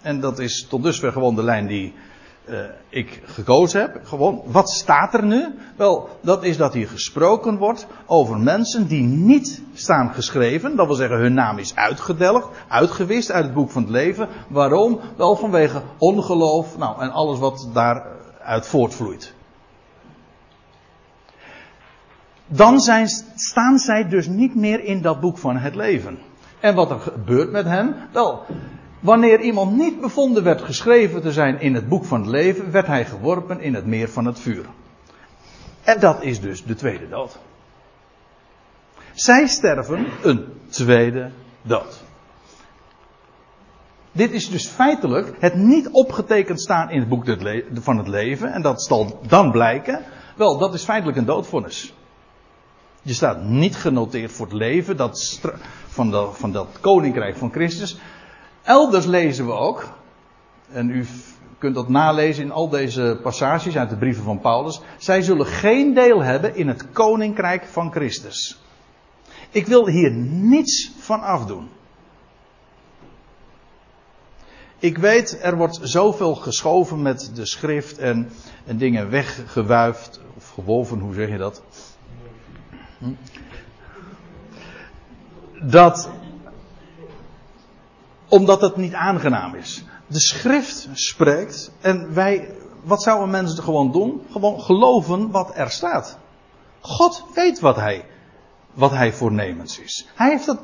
en dat is tot dusver gewoon de lijn die uh, ik gekozen heb. Gewoon, wat staat er nu? Wel, dat is dat hier gesproken wordt over mensen die niet staan geschreven. Dat wil zeggen, hun naam is uitgedelgd, uitgewist uit het boek van het leven. Waarom? Wel vanwege ongeloof, nou, en alles wat daar uit voortvloeit. Dan zijn, staan zij dus niet meer in dat boek van het leven. En wat er gebeurt met hen? Wel, wanneer iemand niet bevonden werd geschreven te zijn in het boek van het leven, werd hij geworpen in het meer van het vuur. En dat is dus de tweede dood. Zij sterven een tweede dood. Dit is dus feitelijk het niet opgetekend staan in het boek van het leven. En dat zal dan blijken. Wel, dat is feitelijk een doodvonnis. Je staat niet genoteerd voor het leven dat van, van dat koninkrijk van Christus. Elders lezen we ook. En u kunt dat nalezen in al deze passages uit de brieven van Paulus. Zij zullen geen deel hebben in het koninkrijk van Christus. Ik wil hier niets van afdoen. Ik weet, er wordt zoveel geschoven met de schrift en, en dingen weggewuifd, of gewoven, hoe zeg je dat? Hm? Dat, omdat het niet aangenaam is. De schrift spreekt en wij, wat zouden mensen gewoon doen? Gewoon geloven wat er staat. God weet wat hij, wat hij voornemens is. Hij heeft het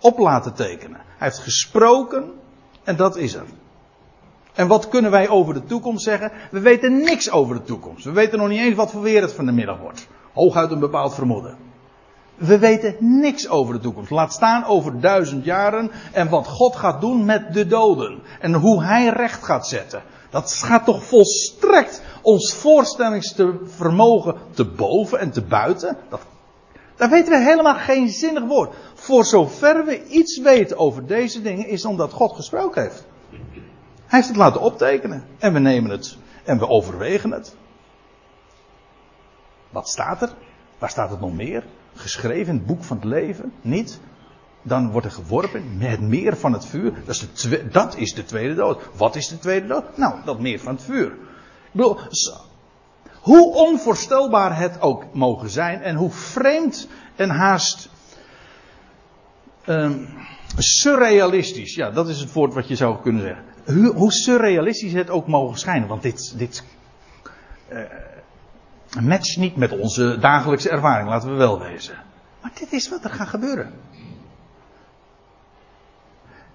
op laten tekenen. Hij heeft gesproken en dat is er. En wat kunnen wij over de toekomst zeggen? We weten niks over de toekomst. We weten nog niet eens wat voor weer het van de middag wordt. Hooguit een bepaald vermoeden. We weten niks over de toekomst. Laat staan over duizend jaren en wat God gaat doen met de doden. En hoe Hij recht gaat zetten. Dat gaat toch volstrekt ons voorstellingsvermogen te boven en te buiten. Dat, daar weten we helemaal geen zinnig woord. Voor zover we iets weten over deze dingen, is omdat God gesproken heeft. Hij heeft het laten optekenen. En we nemen het en we overwegen het. Wat staat er? Waar staat het nog meer? Geschreven in het boek van het leven? Niet? Dan wordt er geworpen met het meer van het vuur. Dat is, de dat is de tweede dood. Wat is de tweede dood? Nou, dat meer van het vuur. Ik bedoel, hoe onvoorstelbaar het ook mogen zijn en hoe vreemd en haast um, surrealistisch. Ja, dat is het woord wat je zou kunnen zeggen. Hoe, hoe surrealistisch het ook mogen schijnen. Want dit, dit uh, matcht niet met onze dagelijkse ervaring, laten we wel wezen. Maar dit is wat er gaat gebeuren.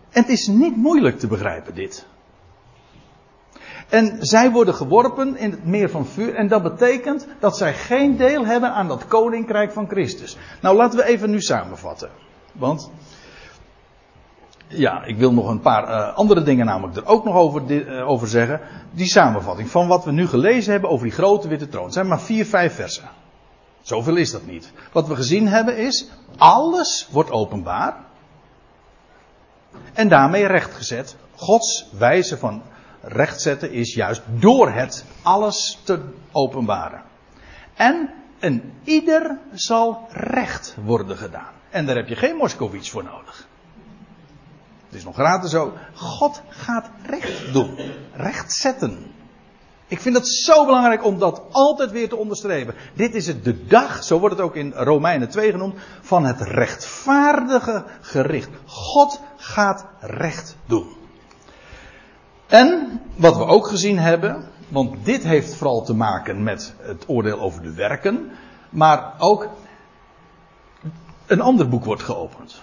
En het is niet moeilijk te begrijpen, dit. En zij worden geworpen in het meer van vuur. En dat betekent dat zij geen deel hebben aan dat koninkrijk van Christus. Nou, laten we even nu samenvatten. Want. Ja, ik wil nog een paar uh, andere dingen namelijk er ook nog over, uh, over zeggen. Die samenvatting van wat we nu gelezen hebben over die grote witte troon. Het zijn maar vier, vijf versen. Zoveel is dat niet. Wat we gezien hebben is, alles wordt openbaar. En daarmee rechtgezet. Gods wijze van rechtzetten is juist door het alles te openbaren. En een ieder zal recht worden gedaan. En daar heb je geen Moskowitz voor nodig. Het is nog gratis zo. God gaat recht doen. Recht zetten. Ik vind het zo belangrijk om dat altijd weer te onderstrepen. Dit is het de dag, zo wordt het ook in Romeinen 2 genoemd, van het rechtvaardige gericht. God gaat recht doen. En wat we ook gezien hebben, want dit heeft vooral te maken met het oordeel over de werken, maar ook een ander boek wordt geopend.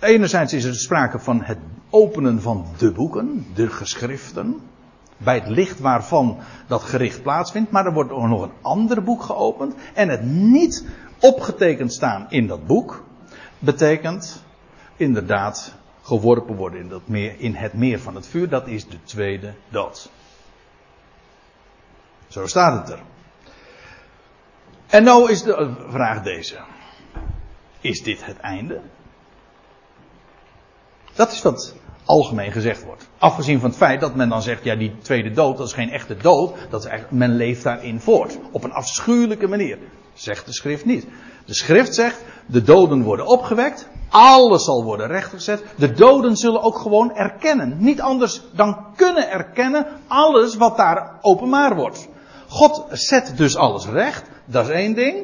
Enerzijds is er sprake van het openen van de boeken, de geschriften, bij het licht waarvan dat gericht plaatsvindt, maar er wordt ook nog een ander boek geopend en het niet opgetekend staan in dat boek betekent inderdaad geworpen worden in, dat meer, in het meer van het vuur. Dat is de tweede dood. Zo staat het er. En nou is de vraag deze. Is dit het einde? Dat is wat algemeen gezegd wordt. Afgezien van het feit dat men dan zegt, ja die tweede dood, dat is geen echte dood. Dat is eigenlijk, men leeft daarin voort. Op een afschuwelijke manier. Zegt de schrift niet. De schrift zegt, de doden worden opgewekt, alles zal worden rechtgezet. De doden zullen ook gewoon erkennen. Niet anders dan kunnen erkennen alles wat daar openbaar wordt. God zet dus alles recht, dat is één ding.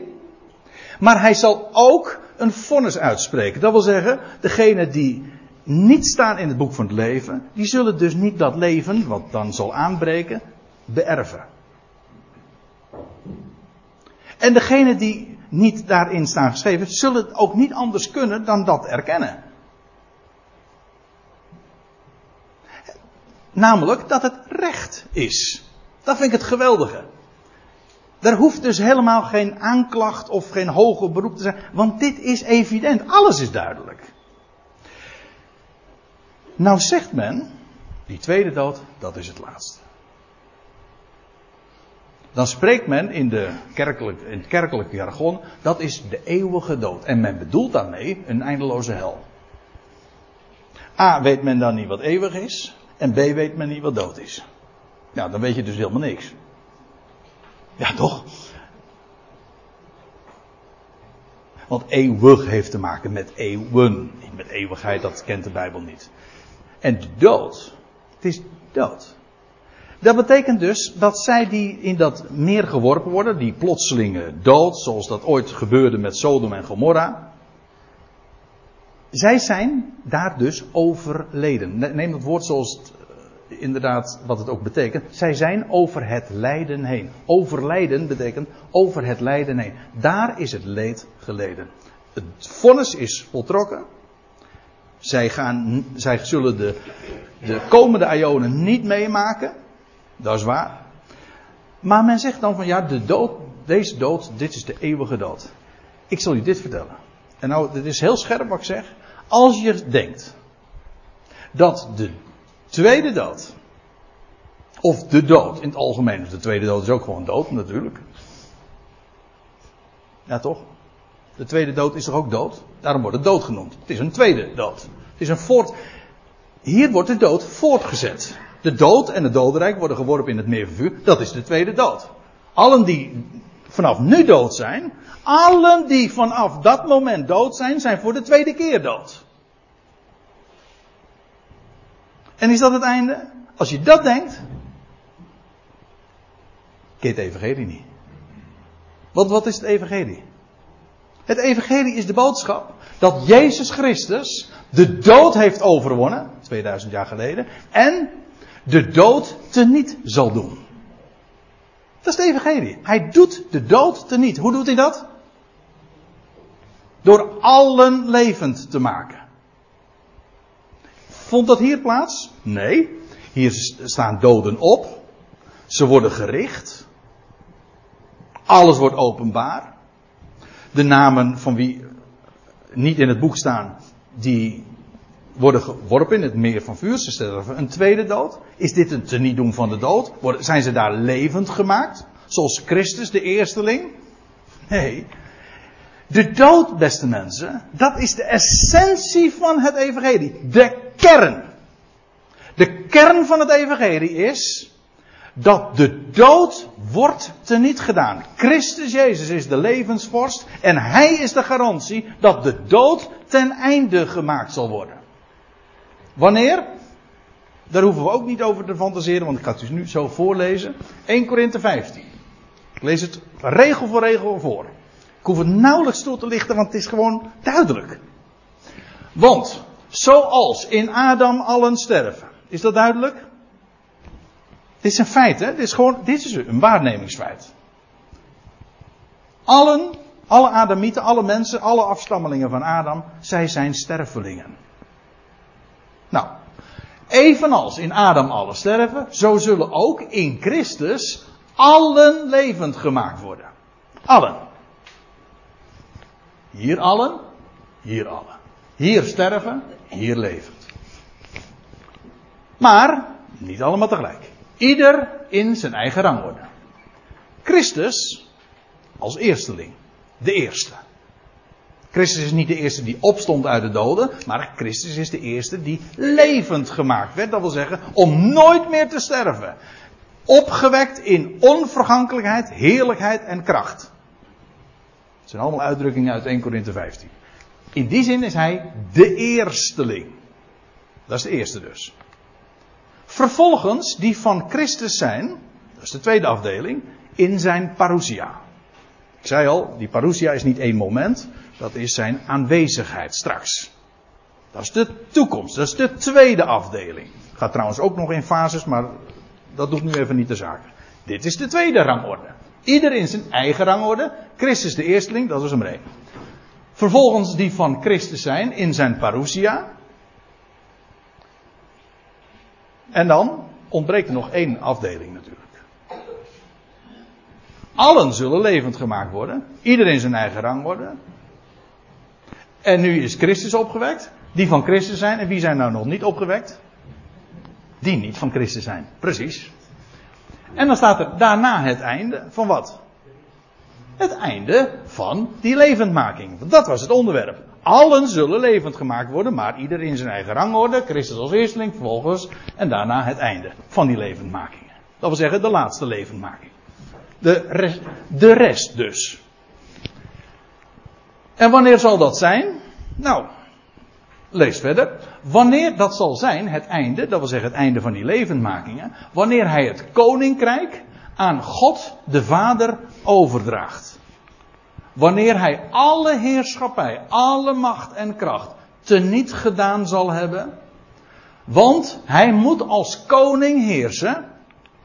Maar hij zal ook een vonnis uitspreken. Dat wil zeggen, degene die niet staan in het boek van het leven, die zullen dus niet dat leven, wat dan zal aanbreken, beërven. En degene die niet daarin staan geschreven, zullen het ook niet anders kunnen dan dat erkennen. Namelijk dat het recht is. Dat vind ik het geweldige. Er hoeft dus helemaal geen aanklacht of geen hoger beroep te zijn, want dit is evident. Alles is duidelijk. Nou zegt men, die tweede dood, dat is het laatste dan spreekt men in, de kerkelijk, in het kerkelijke jargon, dat is de eeuwige dood. En men bedoelt daarmee een eindeloze hel. A, weet men dan niet wat eeuwig is, en B, weet men niet wat dood is. Nou, dan weet je dus helemaal niks. Ja, toch? Want eeuwig heeft te maken met eeuwen. Met eeuwigheid, dat kent de Bijbel niet. En dood, het is dood. Dat betekent dus dat zij die in dat meer geworpen worden, die plotselinge dood, zoals dat ooit gebeurde met Sodom en Gomorra, zij zijn daar dus overleden. Neem het woord zoals het, inderdaad wat het ook betekent. Zij zijn over het lijden heen. Overlijden betekent over het lijden heen. Daar is het leed geleden. Het vonnis is voltrokken. Zij, gaan, zij zullen de, de komende ionen niet meemaken. Dat is waar. Maar men zegt dan van ja, de dood, deze dood, dit is de eeuwige dood. Ik zal je dit vertellen. En nou, dit is heel scherp wat ik zeg. Als je denkt dat de tweede dood, of de dood in het algemeen, de tweede dood is ook gewoon dood natuurlijk. Ja toch? De tweede dood is toch ook dood? Daarom wordt het dood genoemd. Het is een tweede dood. Het is een voort. Hier wordt de dood voortgezet. De dood en het dodenrijk worden geworpen in het meer van. Dat is de tweede dood. Allen die vanaf nu dood zijn, allen die vanaf dat moment dood zijn, zijn voor de tweede keer dood. En is dat het einde? Als je dat denkt, ken het evangelie niet. Want wat is het evangelie? Het evangelie is de boodschap dat Jezus Christus de dood heeft overwonnen, 2000 jaar geleden, en de dood teniet zal doen. Dat is de evangelie. Hij doet de dood teniet. Hoe doet hij dat? Door allen levend te maken. Vond dat hier plaats? Nee. Hier staan doden op. Ze worden gericht. Alles wordt openbaar. De namen van wie niet in het boek staan, die worden geworpen in het meer van vuur. Ze sterven een tweede dood. Is dit een tenietdoen van de dood? Zijn ze daar levend gemaakt? Zoals Christus, de eersteling? Nee. De dood, beste mensen, dat is de essentie van het evangelie. De kern. De kern van het evangelie is dat de dood wordt teniet gedaan. Christus Jezus is de levensvorst en hij is de garantie dat de dood ten einde gemaakt zal worden. Wanneer? Daar hoeven we ook niet over te fantaseren, want ik ga het dus nu zo voorlezen. 1 Korinthe 15. Ik lees het regel voor regel voor. Ik hoef het nauwelijks toe te lichten, want het is gewoon duidelijk. Want, zoals in Adam allen sterven. Is dat duidelijk? Dit is een feit, hè? Dit is gewoon, dit is een waarnemingsfeit. Allen, alle Adamieten, alle mensen, alle afstammelingen van Adam, zij zijn stervelingen. Nou, evenals in Adam alle sterven, zo zullen ook in Christus allen levend gemaakt worden. Allen. Hier allen, hier allen. Hier sterven, hier levend. Maar, niet allemaal tegelijk. Ieder in zijn eigen rangorde. Christus als eersteling. De eerste. Christus is niet de eerste die opstond uit de doden, maar Christus is de eerste die levend gemaakt werd. Dat wil zeggen, om nooit meer te sterven. Opgewekt in onvergankelijkheid, heerlijkheid en kracht. Het zijn allemaal uitdrukkingen uit 1 Korinthe 15. In die zin is hij de eersteling. Dat is de eerste dus. Vervolgens, die van Christus zijn, dat is de tweede afdeling, in zijn parousia. Ik zei al, die parousia is niet één moment, dat is zijn aanwezigheid straks. Dat is de toekomst, dat is de tweede afdeling. Gaat trouwens ook nog in fases, maar dat doet nu even niet de zaak. Dit is de tweede rangorde. Ieder zijn eigen rangorde. Christus de eersteling, dat is hem één. Vervolgens die van Christus zijn in zijn parousia. En dan ontbreekt er nog één afdeling natuurlijk. Allen zullen levend gemaakt worden. Iedereen zijn eigen rang worden. En nu is Christus opgewekt. Die van Christus zijn. En wie zijn nou nog niet opgewekt? Die niet van Christus zijn. Precies. En dan staat er daarna het einde van wat? Het einde van die levendmaking. Want dat was het onderwerp. Allen zullen levend gemaakt worden, maar ieder in zijn eigen rangorde. Christus als eersteling, vervolgens. En daarna het einde van die levendmakingen. Dat wil zeggen, de laatste levendmaking. De rest, de rest dus. En wanneer zal dat zijn? Nou, lees verder. Wanneer dat zal zijn, het einde, dat wil zeggen het einde van die levendmakingen. Wanneer hij het koninkrijk aan God de Vader overdraagt. Wanneer hij alle heerschappij, alle macht en kracht teniet gedaan zal hebben. Want hij moet als koning heersen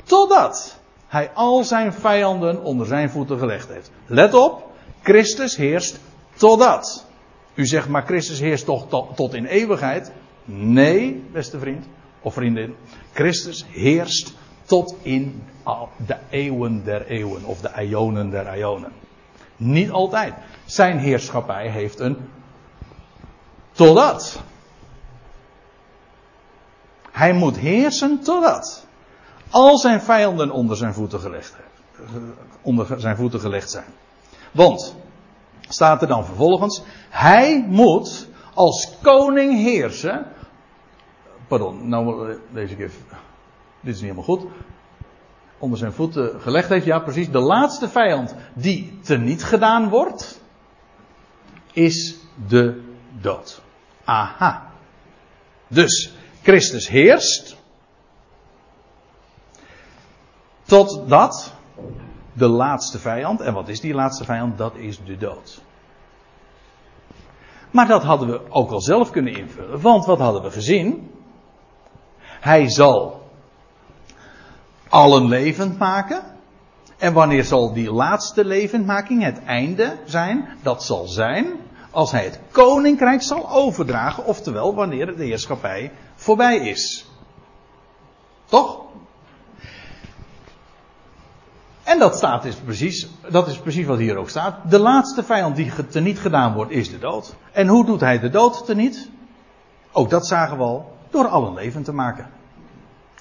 totdat hij al zijn vijanden onder zijn voeten gelegd heeft. Let op, Christus heerst totdat. U zegt maar Christus heerst toch tot, in eeuwigheid. Nee, beste vriend of vriendin. Christus heerst tot in de eeuwen der eeuwen of de ionen der ionen. Niet altijd. Zijn heerschappij heeft een totdat. Hij moet heersen totdat al zijn vijanden onder zijn voeten gelegd, onder zijn voeten gelegd zijn. Want, staat er dan vervolgens, hij moet als koning heersen. Pardon, nou ik even. Dit is niet helemaal goed. Onder zijn voeten gelegd heeft, ja precies. De laatste vijand die teniet gedaan wordt, is de dood. Aha. Dus, Christus heerst. Totdat de laatste vijand, en wat is die laatste vijand? Dat is de dood. Maar dat hadden we ook al zelf kunnen invullen. Want wat hadden we gezien? Hij zal allen levend maken. En wanneer zal die laatste levendmaking het einde zijn? Dat zal zijn als hij het koninkrijk zal overdragen, oftewel wanneer de heerschappij voorbij is. Toch? En dat staat is precies, dat is precies wat hier ook staat. De laatste vijand die teniet gedaan wordt is de dood. En hoe doet hij de dood teniet? Ook dat zagen we al. Door allen levend te maken.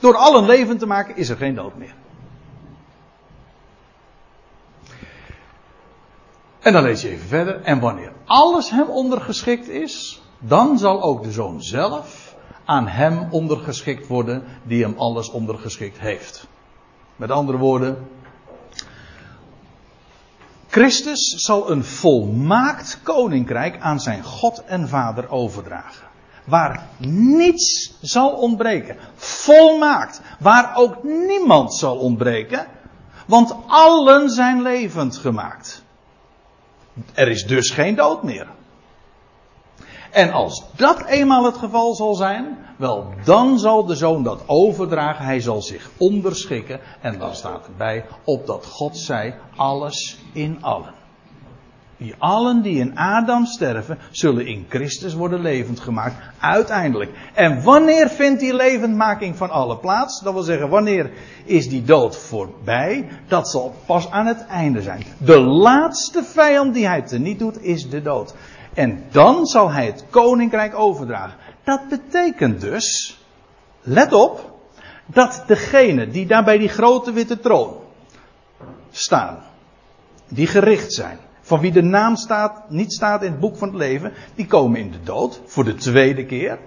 Door allen levend te maken is er geen dood meer. En dan lees je even verder. En wanneer alles hem ondergeschikt is, dan zal ook de zoon zelf aan hem ondergeschikt worden die hem alles ondergeschikt heeft. Met andere woorden, Christus zal een volmaakt koninkrijk aan zijn God en Vader overdragen. Waar niets zal ontbreken. Volmaakt. Waar ook niemand zal ontbreken. Want allen zijn levend gemaakt. Er is dus geen dood meer. En als dat eenmaal het geval zal zijn, wel dan zal de zoon dat overdragen. Hij zal zich onderschikken. En dan staat erbij, opdat God zij alles in allen. Die allen die in Adam sterven, zullen in Christus worden levend gemaakt. Uiteindelijk. En wanneer vindt die levendmaking van alle plaats? Dat wil zeggen, wanneer is die dood voorbij? Dat zal pas aan het einde zijn. De laatste vijand die hij teniet doet, is de dood. En dan zal hij het koninkrijk overdragen. Dat betekent dus, let op, dat degene die daar bij die grote witte troon staan, die gericht zijn, van wie de naam staat, niet staat in het boek van het leven, die komen in de dood voor de tweede keer.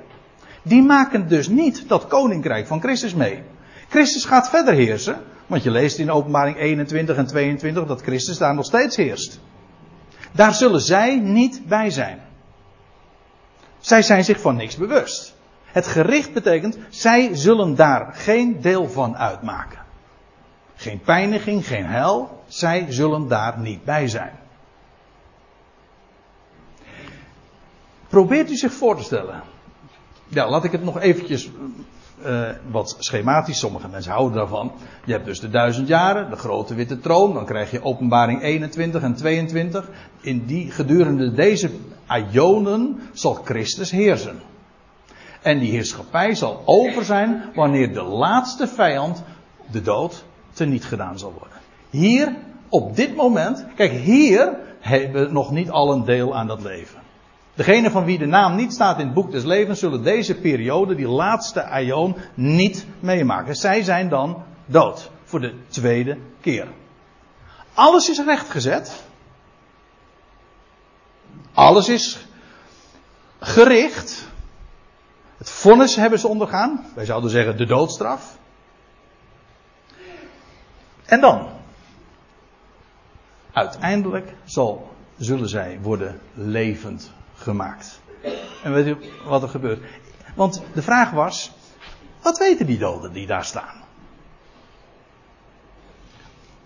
Die maken dus niet dat koninkrijk van Christus mee. Christus gaat verder heersen, want je leest in openbaring 21 en 22 dat Christus daar nog steeds heerst. Daar zullen zij niet bij zijn. Zij zijn zich van niks bewust. Het gericht betekent, zij zullen daar geen deel van uitmaken. Geen pijniging, geen hel, zij zullen daar niet bij zijn. Probeert u zich voor te stellen. Ja, laat ik het nog eventjes uh, wat schematisch. Sommige mensen houden daarvan. Je hebt dus de duizend jaren, de grote witte troon. Dan krijg je openbaring 21 en 22. In die, gedurende deze aionen zal Christus heersen. En die heerschappij zal over zijn wanneer de laatste vijand, de dood, teniet gedaan zal worden. Hier, op dit moment, kijk, hier hebben nog niet al een deel aan dat leven. Degene van wie de naam niet staat in het boek des levens, zullen deze periode, die laatste aion, niet meemaken. Zij zijn dan dood. Voor de tweede keer. Alles is rechtgezet. Alles is gericht. Het vonnis hebben ze ondergaan. Wij zouden zeggen de doodstraf. En dan. Uiteindelijk zal, zullen zij worden levend gemaakt. En weet u wat er gebeurt? Want de vraag was, wat weten die doden die daar staan?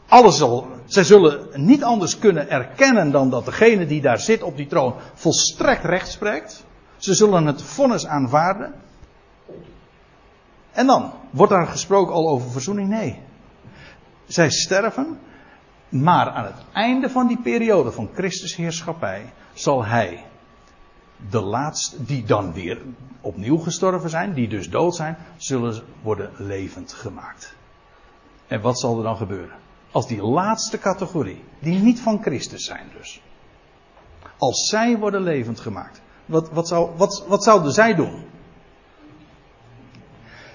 Alles zal, zij zullen niet anders kunnen erkennen dan dat degene die daar zit op die troon volstrekt recht spreekt. Ze zullen het vonnis aanvaarden. En dan, wordt daar gesproken al over verzoening? Nee. Zij sterven, maar aan het einde van die periode van Christus heerschappij zal hij de laatste, die dan weer opnieuw gestorven zijn, die dus dood zijn, zullen worden levend gemaakt. En wat zal er dan gebeuren? Als die laatste categorie, die niet van Christus zijn dus, als zij worden levend gemaakt, wat, wat, zou, wat, wat zouden zij doen?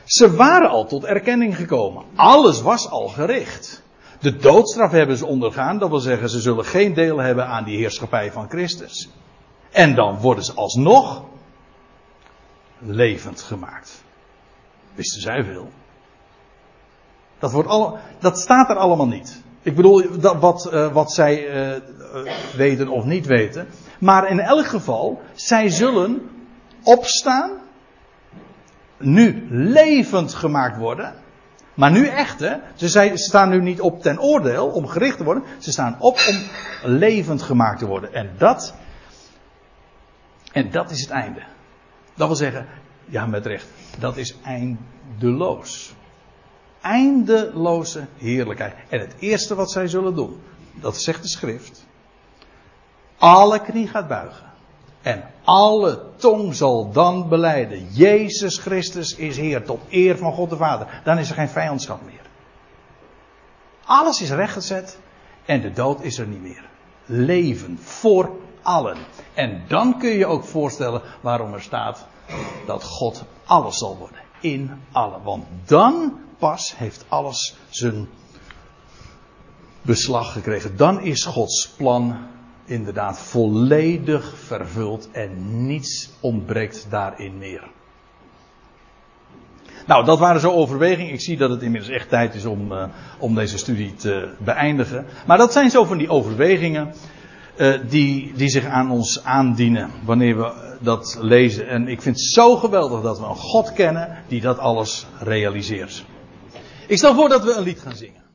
Ze waren al tot erkenning gekomen. Alles was al gericht. De doodstraf hebben ze ondergaan, dat wil zeggen, ze zullen geen deel hebben aan die heerschappij van Christus. En dan worden ze alsnog levend gemaakt. Wisten zij veel. Dat, wordt al, dat staat er allemaal niet. Ik bedoel, dat, wat, uh, wat zij uh, weten of niet weten. Maar in elk geval, zij zullen opstaan. Nu levend gemaakt worden. Maar nu echt, hè. Ze, zijn, staan nu niet op ten oordeel om gericht te worden. Ze staan op om levend gemaakt te worden. En dat En dat is het einde. Dat wil zeggen, ja met recht, dat is eindeloos. Eindeloze heerlijkheid. En het eerste wat zij zullen doen, dat zegt de schrift. Alle knie gaat buigen. En alle tong zal dan beleiden. Jezus Christus is Heer tot eer van God de Vader. Dan is er geen vijandschap meer. Alles is rechtgezet en de dood is er niet meer. Leven voor allen. En dan kun je ook voorstellen waarom er staat dat God alles zal worden. In allen. Want dan pas heeft alles zijn beslag gekregen. Dan is Gods plan inderdaad volledig vervuld en niets ontbreekt daarin meer. Nou, dat waren zo overwegingen. Ik zie dat het inmiddels echt tijd is om, uh, om deze studie te beëindigen. Maar dat zijn zo van die overwegingen uh, die, die zich aan ons aandienen wanneer we dat lezen. En ik vind het zo geweldig dat we een God kennen die dat alles realiseert. Ik stel voor dat we een lied gaan zingen.